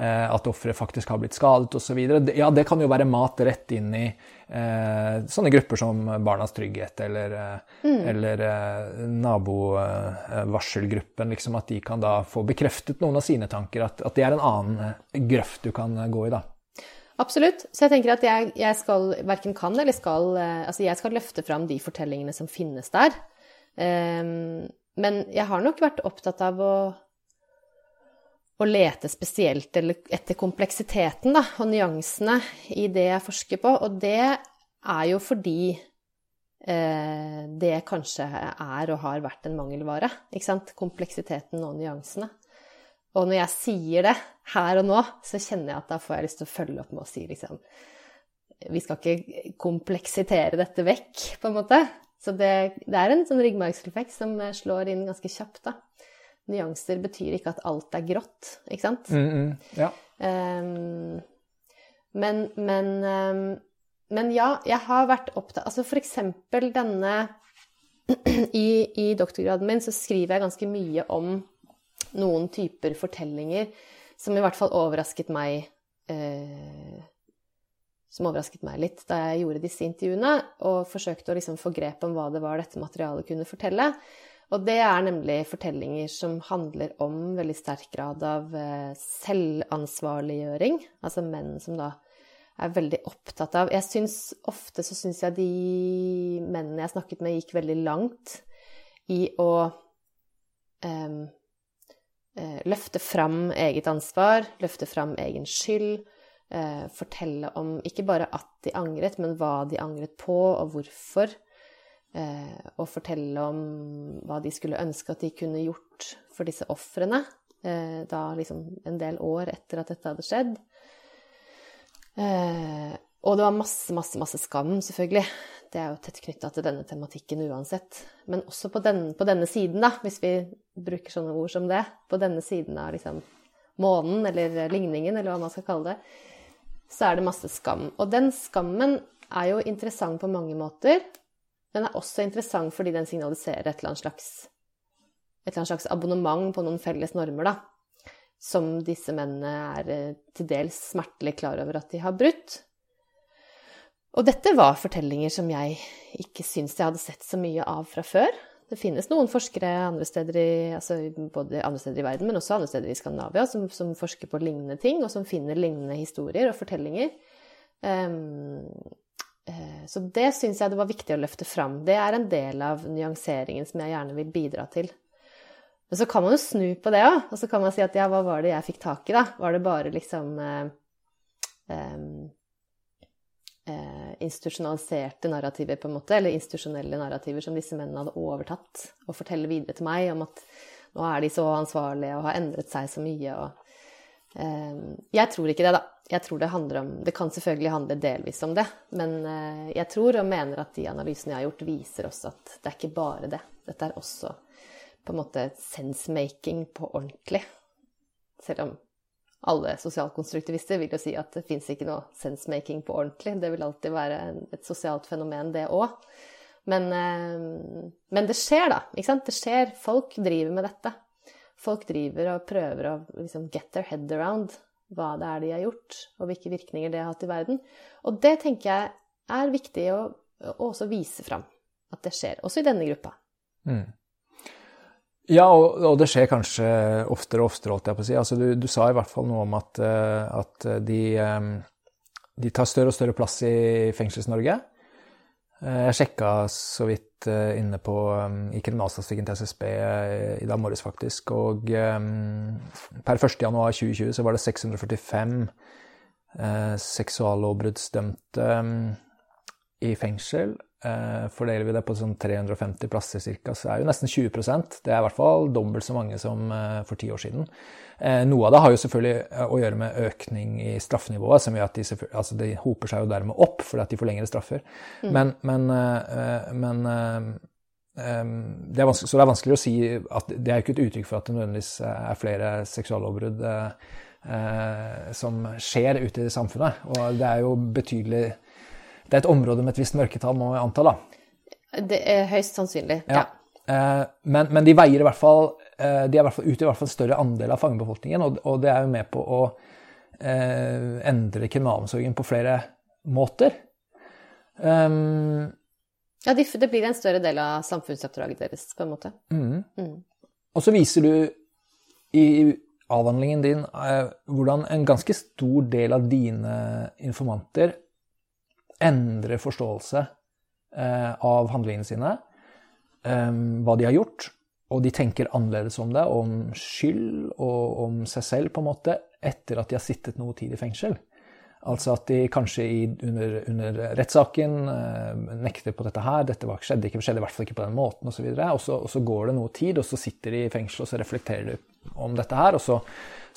at offeret faktisk har blitt skadet osv. Ja, det kan jo være mat rett inn i eh, sånne grupper som Barnas Trygghet eller, mm. eller eh, nabovarselgruppen. Liksom, at de kan da få bekreftet noen av sine tanker. At, at det er en annen grøft du kan gå i, da. Absolutt. Så jeg tenker at jeg, jeg skal verken kan eller skal Altså, jeg skal løfte fram de fortellingene som finnes der. Um, men jeg har nok vært opptatt av å å lete spesielt etter kompleksiteten da, og nyansene i det jeg forsker på. Og det er jo fordi eh, det kanskje er og har vært en mangelvare. Ikke sant? Kompleksiteten og nyansene. Og når jeg sier det her og nå, så kjenner jeg at da får jeg lyst til å følge opp med å si liksom Vi skal ikke kompleksitere dette vekk, på en måte. Så det, det er en sånn ryggmargsrefleks som slår inn ganske kjapt, da nyanser betyr ikke at alt er grått, ikke sant? Mm, mm, ja. Um, men, men, um, men, ja, jeg har vært opptatt Altså for eksempel denne i, I doktorgraden min så skriver jeg ganske mye om noen typer fortellinger som i hvert fall overrasket meg eh, Som overrasket meg litt da jeg gjorde disse intervjuene, og forsøkte å liksom få grep om hva det var dette materialet kunne fortelle. Og det er nemlig fortellinger som handler om veldig sterk grad av eh, selvansvarliggjøring. Altså menn som da er veldig opptatt av Jeg syns ofte så syns jeg de mennene jeg snakket med, gikk veldig langt i å um, løfte fram eget ansvar, løfte fram egen skyld, uh, fortelle om ikke bare at de angret, men hva de angret på, og hvorfor. Uh, og fortelle om hva de skulle ønske at de kunne gjort for disse ofrene, uh, da liksom en del år etter at dette hadde skjedd. Eh, og det var masse, masse, masse skam, selvfølgelig. Det er jo tett knytta til denne tematikken uansett. Men også på, den, på, denne siden, da, hvis vi bruker sånne ord som det. På denne siden av liksom månen, eller ligningen, eller hva man skal kalle det, så er det masse skam. Og den skammen er jo interessant på mange måter. Den er også interessant fordi den signaliserer et eller annet slags, eller annet slags abonnement på noen felles normer, da som disse mennene er eh, til dels smertelig klar over at de har brutt. Og dette var fortellinger som jeg ikke syns jeg hadde sett så mye av fra før. Det finnes noen forskere andre steder i, altså både andre steder i verden, men også andre steder i Skandinavia, som, som forsker på lignende ting, og som finner lignende historier og fortellinger. Um, så det syns jeg det var viktig å løfte fram. Det er en del av nyanseringen som jeg gjerne vil bidra til. Men så kan man jo snu på det òg, og så kan man si at ja, hva var det jeg fikk tak i, da? Var det bare liksom eh, eh, institusjonaliserte narrativer, på en måte, eller institusjonelle narrativer som disse mennene hadde overtatt, og fortelle videre til meg om at nå er de så ansvarlige og har endret seg så mye og eh, Jeg tror ikke det, da. Jeg tror det handler om Det kan selvfølgelig handle delvis om det, men eh, jeg tror og mener at de analysene jeg har gjort, viser også at det er ikke bare det. Dette er også på en måte sensemaking på ordentlig. Selv om alle sosialkonstruktivister vil jo si at det fins ikke noe sensemaking på ordentlig. Det vil alltid være et sosialt fenomen, det òg. Men, eh, men, det skjer, da. Ikke sant? Det skjer. Folk driver med dette. Folk driver og prøver å liksom get their head around hva det er de har gjort, og hvilke virkninger det har hatt i verden. Og det tenker jeg er viktig å, å også vise fram at det skjer, også i denne gruppa. Mm. Ja, og, og, det skjer kanskje oftere og oftere, holdt jeg på å si. Altså, du, du, sa i hvert fall noe om at, uh, at de, um, de, tar større og større plass i Fengsels-Norge. Uh, jeg sjekka så vidt uh, inne på, um, i kriminalstatistikken til SSB i dag morges, faktisk. Og um, per 1.1.2020 så var det 645 seksuallovbruddsdømte i fengsel. Eh, fordeler vi det på sånn 350 plasser ca., så er jo nesten 20% Det er i hvert fall dobbelt så mange som eh, for ti år siden. Eh, noe av det har jo selvfølgelig å gjøre med økning i straffenivået, som gjør at de, altså de hoper seg jo dermed opp fordi at de får lengre straffer. Mm. Men, men, men det så det er vanskelig å si at det er jo ikke et uttrykk for at det nødvendigvis er flere seksuallovbrudd som skjer ute i samfunnet. Og det er jo betydelig det er et område med et visst mørketall, må vi anta, da. Det er høyst sannsynlig, ja. ja. Eh, men, men, de veier i hvert fall eh, De er i hvert fall, utgjør i hvert fall en større andel av fangebefolkningen, og, og det er jo med på å eh, endre kriminalomsorgen på flere måter. Um, ja, det blir en større del av samfunnsoppdraget deres, på en måte. Mm. Mm. Og så viser du i avhandlingen din eh, hvordan en ganske stor del av dine informanter endre forståelse eh, av handlingene sine, eh, hva de har gjort, og de tenker annerledes om det, om skyld og om seg selv, på en måte, etter at de har sittet noe tid i fengsel. Altså at de kanskje i, under, under rettssaken eh, nekter på dette her, dette var, skjedde ikke, skjedde i hvert fall ikke på den måten osv. Og, så og, og så går det noe tid, og så sitter de i fengsel og så reflekterer de om dette her. og så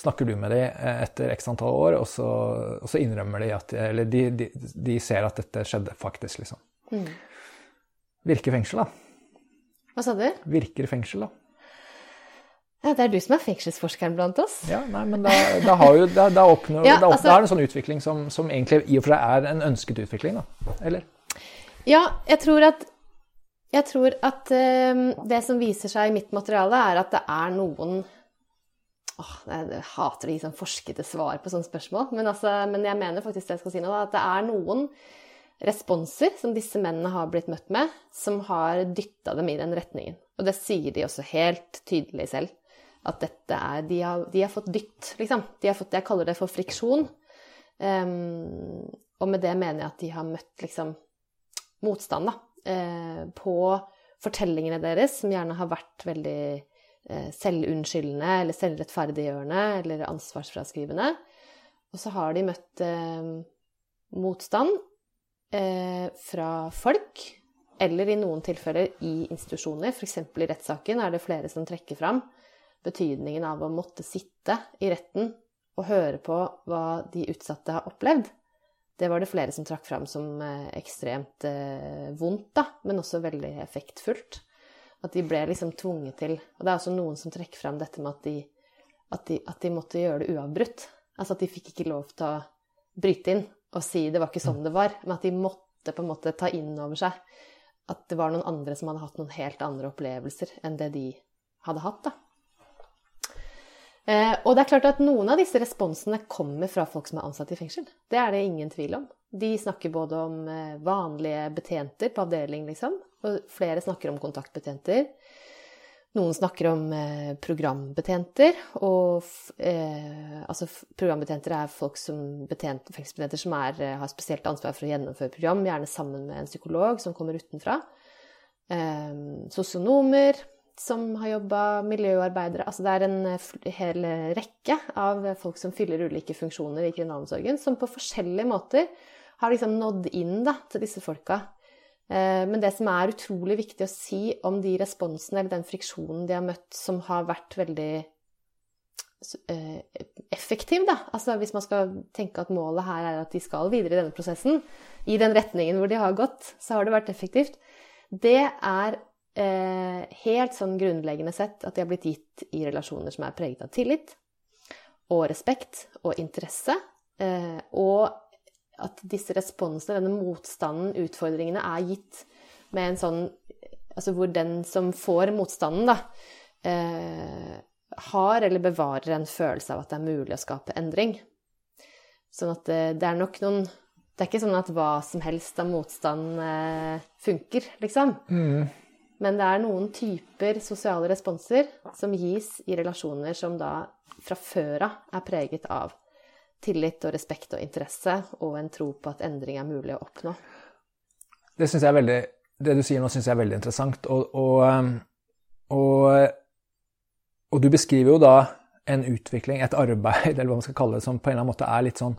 snakker du med dem eh, etter x antall år, og så, og så innrømmer de at Eller de, de, de, ser at dette skjedde faktisk, liksom. Mm. Virker fengsel, da? Hva sa du? Virker fengsel, da? Ja, Det er du som er fengselsforskeren blant oss. Ja, nei, men da, da, har jo, da, da, oppnår, ja, altså, er det en sånn utvikling som, som, egentlig i og for seg er en ønsket utvikling, da. Eller? Ja, jeg tror at, jeg tror at um, det som viser seg i mitt materiale, er at det er noen Åh, jeg hater å gi sånn forskete svar på sånne spørsmål, men, altså, men, jeg mener faktisk det jeg skal si nå, da, at det er noen responser som disse mennene har blitt møtt med, som har dytta dem i den retningen. Og det sier de også helt tydelig selv. At dette er De har, de har fått dytt, liksom. Fått, jeg kaller det for friksjon. Um, og med det mener jeg at de har møtt liksom motstand, da, uh, på fortellingene deres, som gjerne har vært veldig uh, selvunnskyldende eller selvrettferdiggjørende eller ansvarsfraskrivende. Og så har de møtt uh, motstand fra folk, eller i noen tilfeller i institusjoner. F.eks. i rettssaken er det flere som trekker fram betydningen av å måtte sitte i retten og høre på hva de utsatte har opplevd, det var det flere som trakk fram som eh, ekstremt eh, vondt, da, men også veldig effektfullt. At de ble liksom tvunget til Og det er også noen som trekker fram dette med at de, at de, at de måtte gjøre det uavbrutt. Altså at de fikk ikke lov til å bryte inn og si det var ikke sånn det var, men at de måtte på en måte ta inn over seg at det var noen andre som hadde hatt noen helt andre opplevelser enn det de hadde hatt, da. Eh, og det er klart at noen av disse responsene kommer fra folk som er ansatt i fengsel. Det er det ingen tvil om. De snakker både om eh, vanlige betjenter på avdeling, liksom, og flere snakker om kontaktbetjenter. Noen snakker om eh, programbetjenter, og eh, altså programbetjenter er folk som betjent, fengselsbetjenter som er, har spesielt ansvar for å gjennomføre program, gjerne sammen med en psykolog som kommer utenfra. Eh, sosionomer, som har jobba, miljøarbeidere Altså det er en eh, hel rekke av folk som fyller ulike funksjoner i kriminalomsorgen, som på forskjellige måter har liksom nådd inn da, til disse folka. Eh, men det som er utrolig viktig å si om de responsene eller den friksjonen de har møtt, som har vært veldig eh, effektiv, da. Altså hvis man skal tenke at målet her er at de skal videre i denne prosessen, i den retningen hvor de har gått, så har det vært effektivt. Det er eh, helt sånn grunnleggende sett at de har blitt gitt i relasjoner som er preget av tillit og respekt og interesse. Eh, og at disse responsene, denne motstanden, utfordringene, er gitt med en sånn Altså hvor den som får motstanden, da, eh, har eller bevarer en følelse av at det er mulig å skape endring. Sånn at det, det er nok noen Det er ikke sånn at hva som helst av motstand eh, funker, liksom. Mm. Men det er noen typer sosiale responser som gis i relasjoner som da fra før av er preget av tillit og respekt og interesse og en tro på at endring er mulig å oppnå. Det, veldig, det du sier nå, syns jeg er veldig interessant. Og, og, um, og, og, du beskriver jo da en utvikling, et arbeid, eller hva man skal kalle det, som på en eller annen måte er litt sånn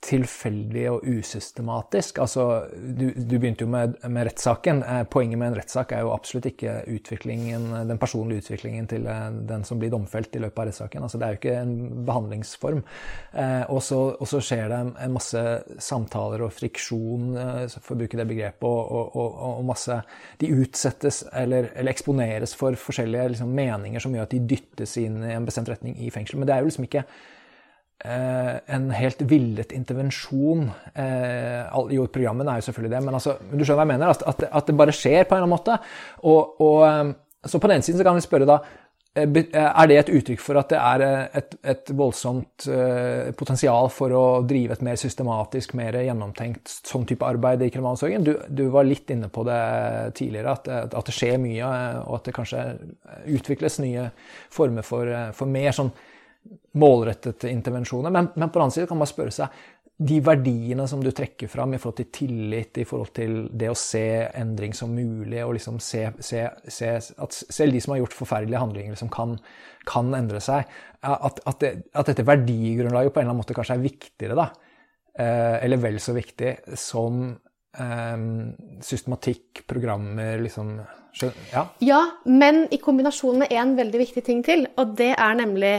tilfeldig og usystematisk. Altså, du, du begynte jo med, med rettssaken. Eh, poenget med en rettssak er jo absolutt ikke den personlige utviklingen til eh, den som blir domfelt i løpet av rettssaken. Altså, det er jo ikke en behandlingsform. Eh, og, så, skjer det en masse samtaler og friksjon, eh, for å bruke det begrepet, og, og, og masse De utsettes eller, eller eksponeres for forskjellige liksom, meninger som gjør at de dyttes inn i en bestemt retning i fengsel. Men det er jo liksom ikke en helt villet intervensjon. Eh, jo, programmene er jo selvfølgelig det, men altså, du skjønner hva jeg mener? At, at, det bare skjer på en eller annen måte. Og, og, eh, så på den ene siden så kan vi spørre da er det et uttrykk for at det er et, et voldsomt potensial for å drive et mer systematisk, mer gjennomtenkt sånn type arbeid i kriminalomsorgen? Du, du, var litt inne på det tidligere, at, at, det skjer mye, og at det kanskje utvikles nye former for, for mer sånn målrettede intervensjoner. Men, men, på den annen side kan man spørre seg de verdiene som du trekker fram i forhold til tillit, i forhold til det å se endring som mulig, og liksom se, se, se at selv de som har gjort forferdelige handlinger, liksom kan, kan, endre seg at, at, det, at, dette verdigrunnlaget på en eller annen måte kanskje er viktigere, da, eh, eller vel så viktig, som eh, systematikk, programmer, liksom ja. ja, men i kombinasjon med én veldig viktig ting til, og det er nemlig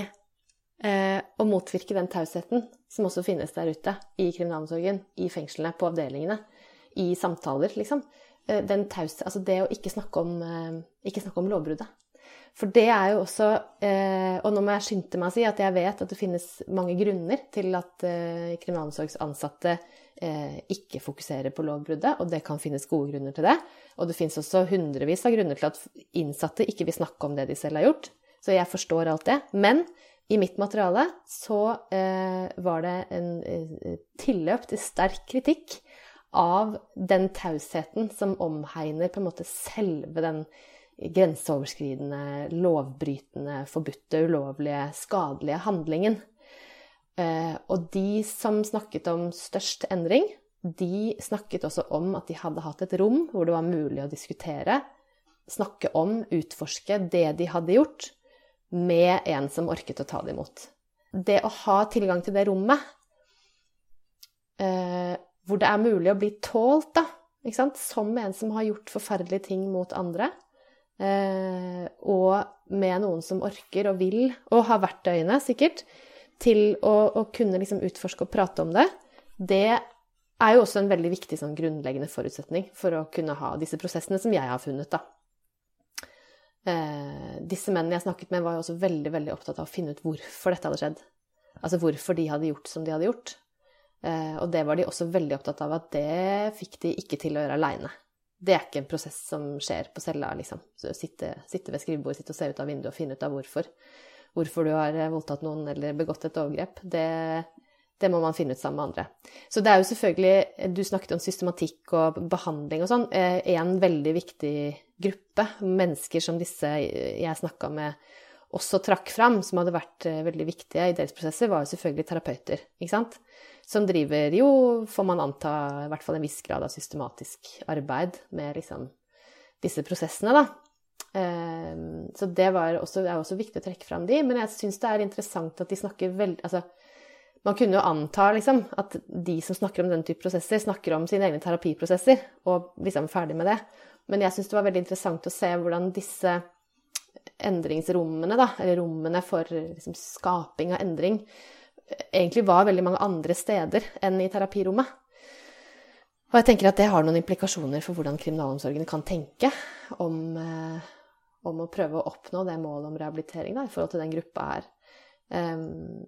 eh, å motvirke den tausheten som også finnes der ute i kriminalomsorgen, i fengslene, på avdelingene, i samtaler, liksom. Eh, den tause, altså det å ikke snakke om, eh, ikke snakke om lovbruddet. For det er jo også eh, Og nå må jeg skynde meg å si at jeg vet at det finnes mange grunner til at eh, kriminalomsorgsansatte eh, ikke fokuserer på lovbruddet, og det kan finnes gode grunner til det. Og det finnes også hundrevis av grunner til at innsatte ikke vil snakke om det de selv har gjort. Så jeg forstår alt det. Men i mitt materiale så eh, var det en eh, tilløp til sterk kritikk av den tausheten som omhegner på en måte selve den grenseoverskridende, lovbrytende, forbudte, ulovlige, skadelige handlingen. Eh, og de som snakket om størst endring, de snakket også om at de hadde hatt et rom hvor det var mulig å diskutere, snakke om, utforske det de hadde gjort, med en som orket å ta det imot. Det å ha tilgang til det rommet, eh, hvor det er mulig å bli tålt, da, som en som har gjort forferdelige ting mot andre, eh, og med noen som orker og vil, og har verktøyene, sikkert, til å, å kunne liksom utforske og prate om det, det er jo også en veldig viktig sånn grunnleggende forutsetning for å kunne ha disse prosessene som jeg har funnet, da. Eh, disse mennene jeg snakket med, var jo også veldig, veldig opptatt av å finne ut hvorfor dette hadde skjedd. Altså hvorfor de hadde gjort som de hadde gjort. Eh, og det var de også veldig opptatt av at det fikk de ikke til å gjøre aleine. Det er ikke en prosess som skjer på cella, liksom. Sitte, sitte ved skrivebordet sitt og se ut av vinduet og finne ut av hvorfor. Hvorfor du har voldtatt noen eller begått et overgrep. Det, det må man finne ut sammen med andre. Så det er jo selvfølgelig Du snakket om systematikk og behandling og sånn. Eh, en veldig viktig gruppe mennesker som disse jeg snakka med, også trakk fram, som hadde vært eh, veldig viktige i deres prosesser, var jo selvfølgelig terapeuter. ikke sant? Som driver jo, får man anta, i hvert fall en viss grad av systematisk arbeid med liksom disse prosessene, da. Eh, så det også, er også viktig å trekke fram de, men jeg syns det er interessant at de snakker veldig Altså, man kunne jo anta liksom, at de som snakker om den type prosesser, snakker om sine egne terapiprosesser, og liksom ferdig med det. Men jeg syns det var veldig interessant å se hvordan disse endringsrommene, da, eller rommene for liksom, skaping av endring, egentlig var veldig mange andre steder enn i terapirommet. Og jeg tenker at det har noen implikasjoner for hvordan kriminalomsorgen kan tenke om, eh, om å prøve å oppnå det målet om rehabilitering da, i forhold til den gruppa her. Um,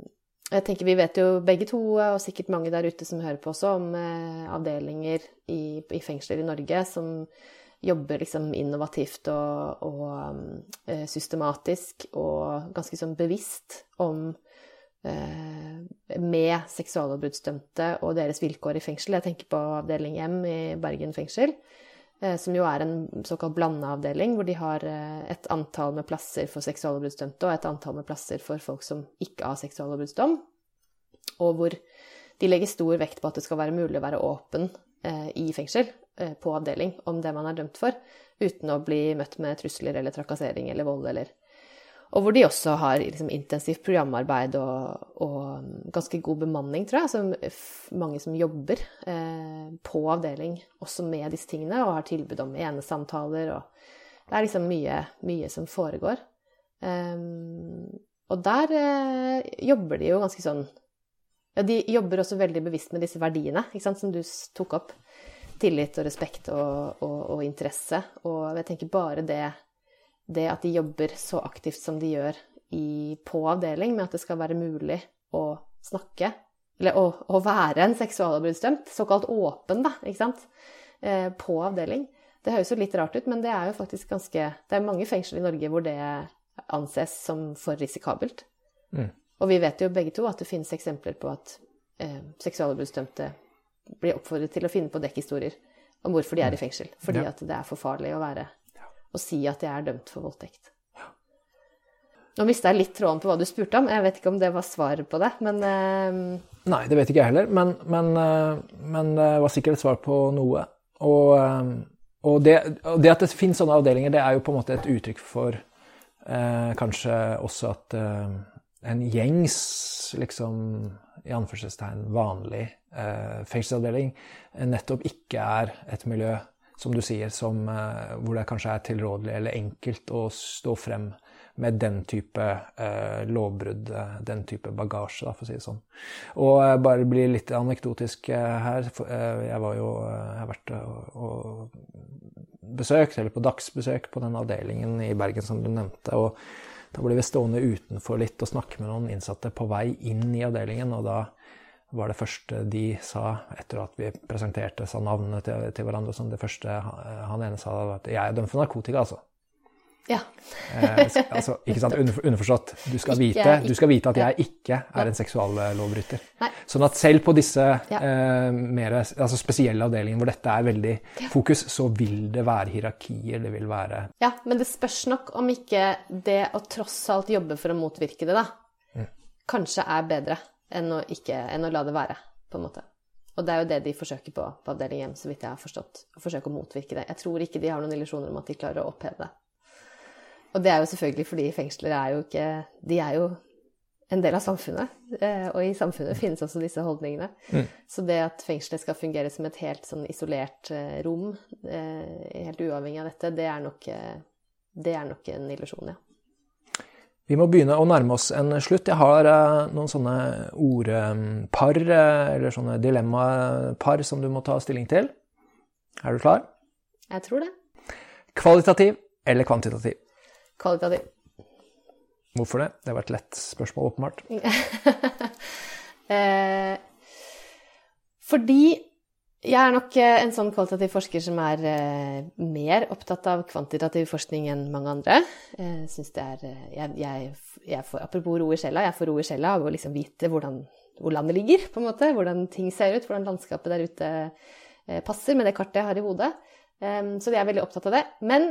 jeg tenker Vi vet jo begge to, og sikkert mange der ute som hører på også, om eh, avdelinger i, i, fengsler i Norge som jobber liksom innovativt og, og eh, systematisk og ganske sånn bevisst om eh, med seksuallovbruddsdømte og deres vilkår i fengsel. Jeg tenker på avdeling M i Bergen fengsel. Eh, som jo er en såkalt blandeavdeling, hvor de har eh, et antall med plasser for seksuallovbruddsdømte og et antall med plasser for folk som ikke har seksuallovbruddsdom. Og hvor de legger stor vekt på at det skal være mulig å være åpen eh, i fengsel, på avdeling, om det man er dømt for, uten å bli møtt med trusler eller trakassering eller vold eller og hvor de også har liksom, intensivt programarbeid og, og, um, ganske god bemanning, tror jeg. Altså mange som jobber eh, på avdeling også med disse tingene, og har tilbud om enesamtaler og Det er liksom mye, mye som foregår. Um, og der eh, jobber de jo ganske sånn Ja, de jobber også veldig bevisst med disse verdiene, ikke sant, som du tok opp. Tillit og respekt og, og, og interesse. Og jeg tenker bare det det at de jobber så aktivt som de gjør i, på avdeling, med at det skal være mulig å snakke, eller å, å være en seksuallovbruddsdømt, såkalt åpen, da, ikke sant, eh, på avdeling. Det høres jo litt rart ut, men det er jo faktisk ganske Det er mange fengsler i Norge hvor det anses som for risikabelt. Mm. Og vi vet jo begge to at det finnes eksempler på at eh, seksuallovbruddsdømte blir oppfordret til å finne på dekkhistorier om hvorfor de er i mm. fengsel. Fordi ja. at det er for farlig å være å si at jeg er dømt for voldtekt. Nå mista jeg litt tråden på hva du spurte om. Jeg vet ikke om det var svaret på det, men uh... Nei, det vet ikke jeg heller, men, men, uh, men, det var sikkert et svar på noe. Og, uh, og, det, og det, at det finnes sånne avdelinger, det er jo på en måte et uttrykk for kanskje også at en gjengs, liksom i anførselstegn vanlig fengselsavdeling nettopp ikke er et miljø som du sier, som, eh, hvor det kanskje er tilrådelig eller enkelt å stå frem med den type eh, lovbrudd, eh, den type bagasje, da, for å si det sånn. Og eh, bare bli litt anekdotisk eh, her. For, eh, jeg var jo Jeg har vært og, besøkt, eller på dagsbesøk på den avdelingen i Bergen som du nevnte. og da ble vi stående utenfor litt og snakke med noen innsatte på vei inn i avdelingen. og da var det første de sa etter at vi presenterte sa navnene til, til hverandre. Som det første han ene sa, var at 'jeg er dømt for narkotika', altså. Ja. eh, altså, ikke sant, Underforstått. Du skal, vite, du skal vite at jeg ikke er en seksuallovbryter. Sånn at selv på disse ja. eh, mer, altså spesielle avdelingene hvor dette er veldig fokus, så vil det være hierarkier. Det vil være Ja, men det spørs nok om ikke det å tross alt jobbe for å motvirke det, da, mm. kanskje er bedre enn å, ikke, enn å la det være, på en måte. Og det er jo det de forsøker på på avdeling hjem, så vidt jeg har forstått. Å forsøke å motvirke det. Jeg tror ikke de har noen illusjoner om at de klarer å oppheve det. Og det er jo selvfølgelig fordi fengsler er jo ikke De er jo en del av samfunnet. eh, Og i samfunnet finnes også disse holdningene. Så det at fengselet skal fungere som et helt sånn isolert eh, rom, eh, helt uavhengig av dette, det er nok, det er nok en illusjon, ja. Vi må begynne å nærme oss en slutt. Jeg har eh, noen sånne ordpar, eh, eller sånne dilemmapar, som du må ta stilling til. Er du klar? Jeg tror det. Kvalitativ eller kvantitativ? Kvalitativ. Hvorfor det? Det var et lett spørsmål, åpenbart. Eh, fordi jeg er nok eh, en sånn kvalitativ forsker som er eh, mer opptatt av kvantitativ forskning enn mange andre. Jeg synes det er, eh, jeg, jeg, jeg får, apropos ro i sjela, jeg får ro i sjela av å liksom vite hvordan, hvor landet ligger, på en måte. Hvordan ting ser ut, hvordan landskapet der ute eh, passer med det kartet jeg har i hodet. Eh, så jeg er veldig opptatt av det. Men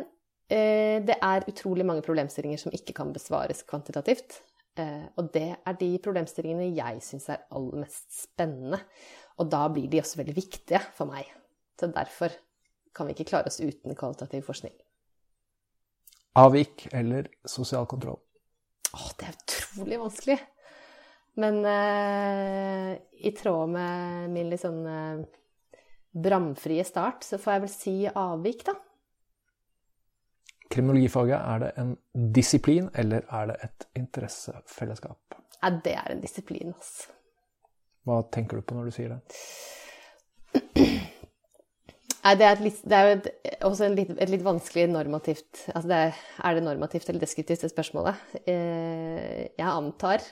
eh, det er utrolig mange problemstillinger som ikke kan besvares kvantitativt. Eh, og det er de problemstillingene jeg syns er aller mest spennende. Og da blir de også veldig viktige for meg. Så derfor kan vi ikke klare oss uten kvalitativ forskning. Avvik eller sosial kontroll? Åh, det er utrolig vanskelig. Men eh, i tråd med min litt sånn eh, bramfrie start, så får jeg vel si avvik, da. Kriminologifaget, er det en disiplin, eller er det et interessefellesskap? Ja, det er en disiplin, altså. Hva tenker du på når du sier det? Nei, det er, litt, det er jo et, også litt, et litt vanskelig normativt altså det er, er det normativt eller deskriptivt, det spørsmålet? Eh, jeg antar,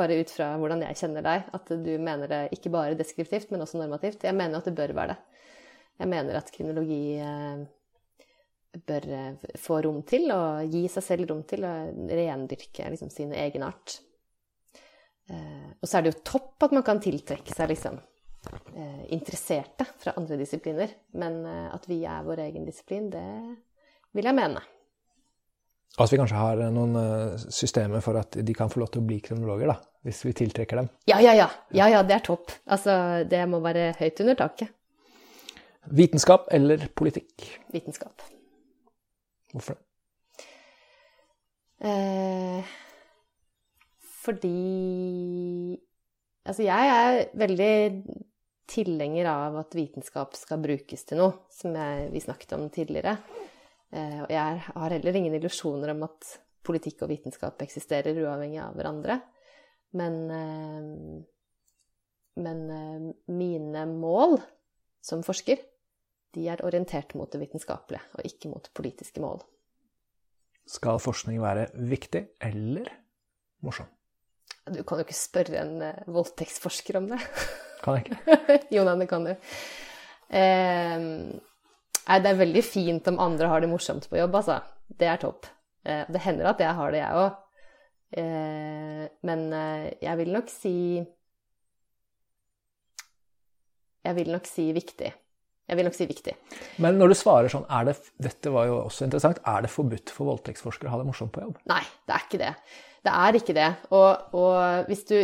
bare ut fra hvordan jeg kjenner deg, at du mener det ikke bare deskriptivt, men også normativt. Jeg mener at det bør være det. Jeg mener at kriminologi eh, bør eh, få rom til, og gi seg selv rom til å rendyrke liksom, sin egenart. Eh, og så er det jo topp at man kan tiltrekke seg liksom eh, interesserte fra andre disipliner. Men eh, at vi er vår egen disiplin, det vil jeg mene. Og at vi kanskje har noen systemer for at de kan få lov til å bli kriminologer, da, hvis vi tiltrekker dem. Ja, ja, ja. Ja, ja, det er topp. Altså, det må være høyt under taket. Vitenskap eller politikk? Vitenskap. Hvorfor det? Eh, fordi Altså, jeg er veldig tilhenger av at vitenskap skal brukes til noe, som jeg, vi snakket om tidligere. Eh, og jeg har heller ingen illusjoner om at politikk og vitenskap eksisterer uavhengig av hverandre. Men, eh, men eh, mine mål som forsker, de er orientert mot det vitenskapelige, og ikke mot politiske mål. Skal forskning være viktig eller morsom? Du kan jo ikke spørre en uh, voldtektsforsker om det. Kan jeg ikke? jo, nei, det kan du. Eh, det er veldig fint om andre har det morsomt på jobb, altså. Det er topp. Eh, det hender at jeg har det, jeg òg. Eh, men eh, jeg vil nok si Jeg vil nok si viktig. Jeg vil nok si viktig. Men når du svarer sånn, det, dette var jo også interessant, er det forbudt for voldtektsforskere å ha det morsomt på jobb? Nei, det er ikke det. Det er ikke det. Og, og hvis du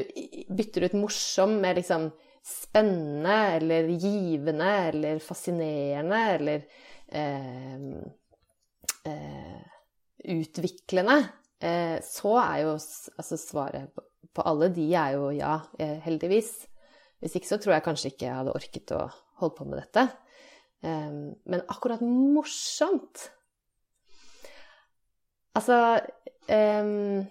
bytter ut morsom med liksom spennende eller givende eller fascinerende eller eh, eh, utviklende, eh, så er jo altså svaret på alle de er jo ja, eh, heldigvis. Hvis ikke så tror jeg kanskje ikke jeg hadde orket å holde på med dette. Eh, men akkurat morsomt. Altså um,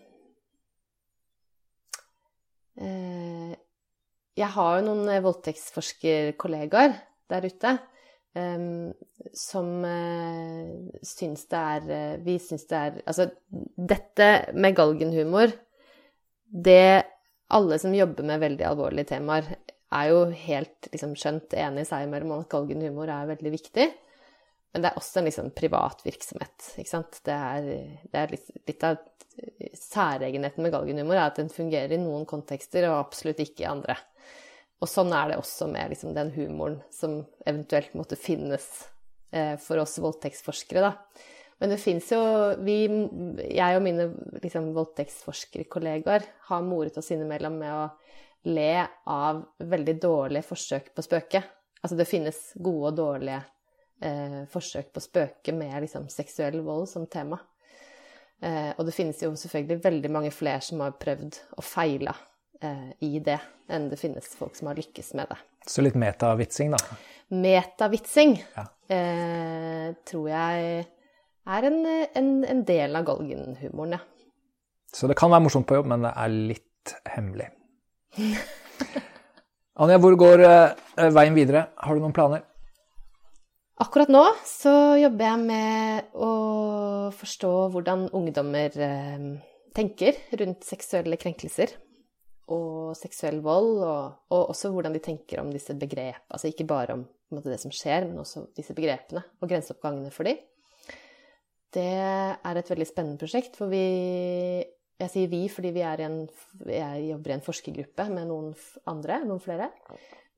uh, jeg har jo noen eh, voldtektsforskerkollegaer der ute um, som uh, syns det er Vi syns det er Altså, dette med galgenhumor Det alle som jobber med veldig alvorlige temaer, er jo helt liksom, skjønt enig seg imellom om at galgenhumor er veldig viktig. Men det er også en liksom, privat virksomhet, ikke sant. Det er, det er litt, litt av særegenheten med galgenhumor er at den fungerer i noen kontekster og absolutt ikke i andre. Og sånn er det også med liksom, den humoren som eventuelt måtte finnes eh, for oss voldtektsforskere. Da. Men det fins jo vi, Jeg og mine liksom, voldtektsforskerkollegaer har moret oss innimellom med å le av veldig dårlige forsøk på å spøke. Altså det finnes gode og dårlige eh, forsøk på å spøke med liksom, seksuell vold som tema. Eh, og det finnes jo selvfølgelig veldig mange flere som har prøvd og feila eh, i det, enn det finnes folk som har lykkes med det. Så litt metavitsing, da? Metavitsing ja. eh, tror jeg er en, en, en del av galgenhumoren, ja. Så det kan være morsomt på jobb, men det er litt hemmelig. Anja, hvor går eh, veien videre? Har du noen planer? Akkurat nå så jobber jeg med å forstå hvordan ungdommer eh, tenker rundt seksuelle krenkelser og seksuell vold, og, og, også hvordan de tenker om disse begrep. Altså ikke bare om måte, det som skjer, men også disse begrepene og grenseoppgangene for dem. Det er et veldig spennende prosjekt, for vi Jeg sier vi fordi vi en, jeg jobber i en forskergruppe med noen andre, noen flere.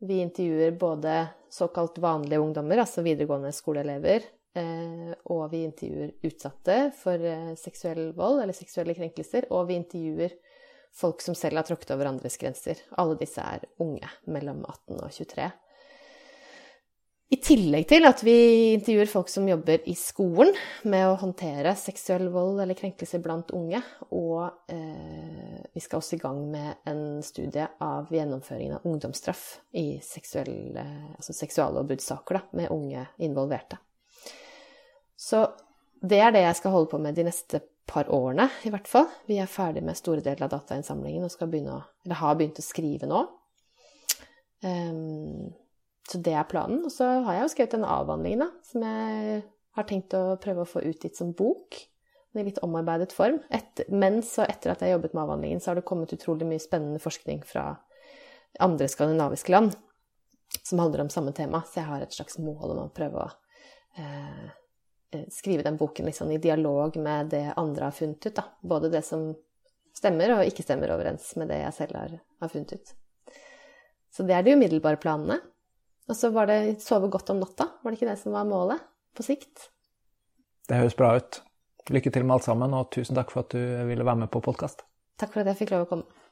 Vi intervjuer både såkalt vanlige ungdommer, altså videregående skoleelever, eh, og vi intervjuer utsatte for eh, seksuell vold eller seksuelle krenkelser, og vi intervjuer folk som selv har tråkket over andres grenser. Alle disse er unge, mellom 18 og 23. I tillegg til at vi intervjuer folk som jobber i skolen med å håndtere seksuell vold eller krenkelse blant unge. Og eh, vi skal også i gang med en studie av gjennomføringen av ungdomsstraff i seksuelle, altså seksuallovbruddssaker med unge involverte. Så det er det jeg skal holde på med de neste par årene, i hvert fall. Vi er ferdig med store deler av datainnsamlingen og skal begynne å, eller har begynt å skrive nå. Um, så det er planen. Og så har jeg jo skrevet en avhandling, da, som jeg har tenkt å prøve å få utgitt som bok. I litt omarbeidet form. Etter, mens og etter at jeg jobbet med avhandlingen, så har det kommet utrolig mye spennende forskning fra andre skandinaviske land som handler om samme tema. Så jeg har et slags mål om å prøve å eh, eh skrive den boken liksom i dialog med det andre har funnet ut. Da. Både det som stemmer og ikke stemmer overens med det jeg selv har, har funnet ut. Så det er de umiddelbare planene. Og så var det sove godt om natta. Var det ikke det som var målet på sikt? Det høres bra ut. Lykke til med alt sammen, og tusen takk for at du ville være med på podkast. Takk for at jeg fikk lov å komme.